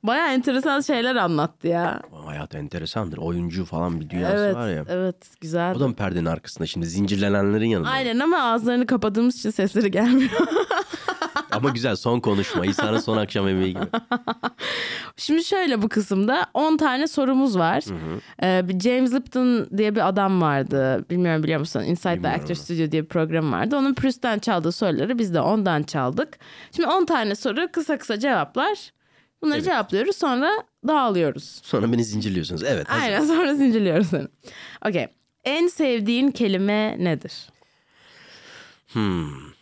Baya enteresan şeyler anlattı ya. Ama Hayat enteresandır. Oyuncu falan bir dünyası Evet, var ya. evet güzel. O da mı perdenin arkasında şimdi zincirlenenlerin yanında? Aynen ama ağızlarını kapadığımız için sesleri gelmiyor. Ama güzel son konuşma. İsa'nın son akşam yemeği gibi. Şimdi şöyle bu kısımda 10 tane sorumuz var. Ee, bir James Lipton diye bir adam vardı. Bilmiyorum biliyor musun? Inside the Bilmiyorum. Actor Studio diye bir program vardı. Onun Proust'tan çaldığı soruları biz de ondan çaldık. Şimdi 10 tane soru kısa kısa cevaplar. Bunları Evet. cevaplıyoruz sonra dağılıyoruz. Sonra beni zincirliyorsunuz. Evet. hazır. Aynen sonra zincirliyoruz seni. Okey. En sevdiğin kelime nedir? Hmm.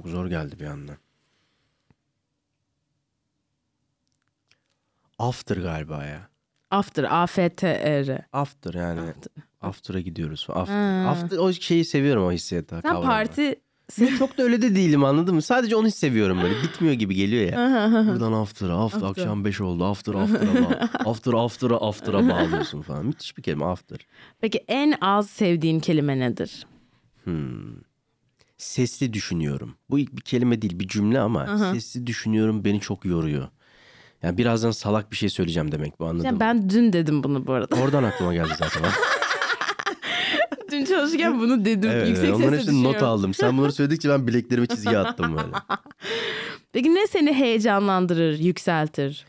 Çok zor geldi bir anda. After galiba ya. After. A-F-T-R. After yani. After'a gidiyoruz. After. Ha. After o şeyi seviyorum o hissiyatı. Sen kavramı. parti... Çok da öyle de değilim anladın mı? Sadece onu seviyorum böyle. Bitmiyor gibi geliyor ya. Buradan after, after, After. akşam 5 oldu. After, after'a bağ. After, after'a, after'a bağlıyorsun falan. Müthiş bir kelime after. Peki en az sevdiğin kelime nedir? Sesli düşünüyorum. Bu ilk bir kelime değil bir cümle ama sesli düşünüyorum beni çok yoruyor. Yani birazdan salak bir şey söyleyeceğim demek bu anladın Ya mı? ben dün dedim bunu bu arada. Oradan aklıma geldi zaten. dün çalışırken bunu dedim. evet, Yüksek onların hepsini not aldım. Sen bunları söyledikçe ben bileklerime çizgi attım böyle. Peki ne seni heyecanlandırır, yükseltir?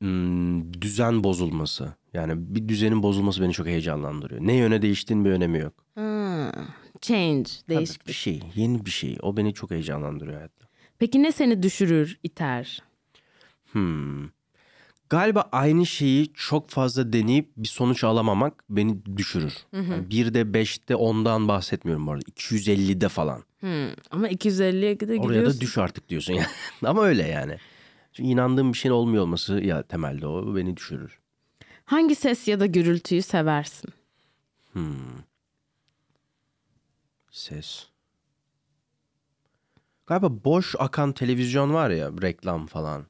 Hmm, düzen bozulması. Yani bir düzenin bozulması beni çok heyecanlandırıyor. Ne yöne değiştiğin bir önemi yok. Ha, change, Ha, değişik. bir şey, yeni bir şey. O beni çok heyecanlandırıyor hayatta. Peki ne seni düşürür, iter? Hmm. Galiba aynı şeyi çok fazla deneyip bir sonuç alamamak beni düşürür. Yani birde, beşte, ondan bahsetmiyorum bu arada. 250'de falan. Hmm, Ama 250'ye de Oraya gidiyorsun. da düş artık diyorsun yani. Ama öyle yani. Çünkü inandığım bir şeyin olmuyor olması ya temelde o beni düşürür. Hangi ses ya da gürültüyü seversin? Ses. Galiba boş akan televizyon var ya reklam falan.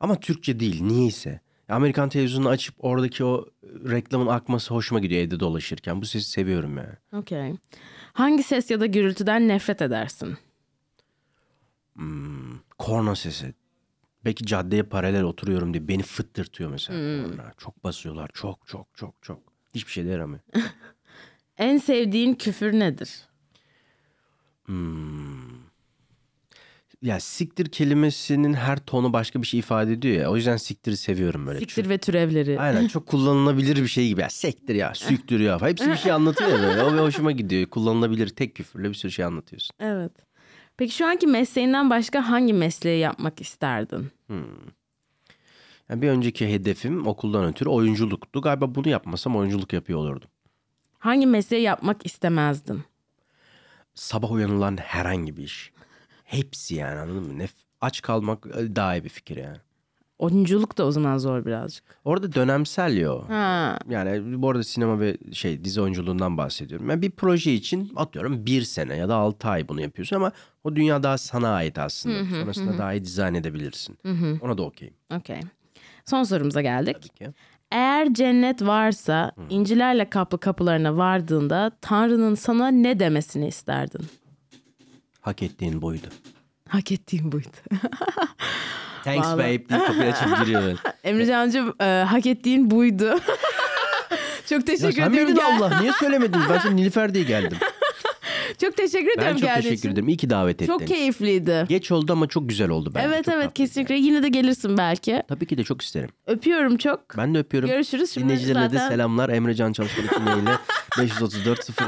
Ama Türkçe değil niyeyse. Amerikan televizyonunu açıp oradaki o reklamın akması hoşuma gidiyor evde dolaşırken. Bu sesi seviyorum yani. Okey. Hangi ses ya da gürültüden nefret edersin? Korna sesi. Belki caddeye paralel oturuyorum diye beni fıttırtıyor mesela. korna. Çok basıyorlar. Çok çok çok çok. Hiçbir şey de yaramıyor. En sevdiğin küfür nedir? ya siktir kelimesinin her tonu başka bir şey ifade ediyor ya. O yüzden siktiri seviyorum böyle. Siktir ve türevleri. Aynen çok kullanılabilir bir şey gibi. Ya sektir ya, süktür ya. Hepsi bir şey anlatıyor ya böyle. O hoşuma gidiyor. Kullanılabilir tek küfürle bir sürü şey anlatıyorsun. Evet. Peki şu anki mesleğinden başka hangi mesleği yapmak isterdin? Yani bir önceki hedefim okuldan ötürü oyunculuktu. Galiba bunu yapmasam oyunculuk yapıyor olurdum. Hangi mesleği yapmak istemezdin? Sabah uyanılan herhangi bir iş. Hepsi yani anladın mı? Ne f- aç kalmak e, daha iyi bir fikir yani. Oyunculuk da o zaman zor birazcık. Orada dönemsel ya o. Ha. Yani bu arada sinema ve şey dizi oyunculuğundan bahsediyorum. Yani bir proje için atıyorum bir sene ya da altı ay bunu yapıyorsun ama o dünya daha sana ait aslında. Sonrasında daha iyi dizayn edebilirsin. Ona da okeyim Okey. Son sorumuza geldik. tabii ki. Eğer cennet varsa incilerle kaplı kapılarına vardığında Tanrı'nın sana ne demesini isterdin? Hak ettiğin buydu. Hak ettiğim buydu. Thanks Vallahi. babe deyip kapıyı açıp giriyor. Emrecan'cığım e, hak ettiğin buydu. Çok ya teşekkür sen ediyorum. miydin Gel- Allah? Niye söylemedin? Ben şimdi Nilüfer diye geldim. Çok teşekkür Ben ediyorum çok geldiğin teşekkür için. ederim. İyi ki davet ettin. Çok keyifliydi. Geç oldu ama çok güzel oldu bence. evet Çok evet tatlıydı. kesinlikle. Yine de gelirsin belki. Tabii ki de çok isterim. Öpüyorum çok. Ben de öpüyorum. Görüşürüz. Şimdi Dinleyicilerine zaten- de selamlar. Emre Can Çalışkan kimliğiyle 534 0.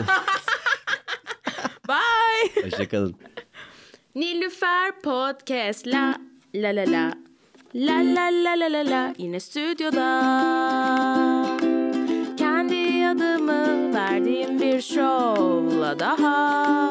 Bye. Hoşçakalın. Nilüfer Podcast la la la la la la la la la la yine stüdyoda adımı verdiğim bir şovla daha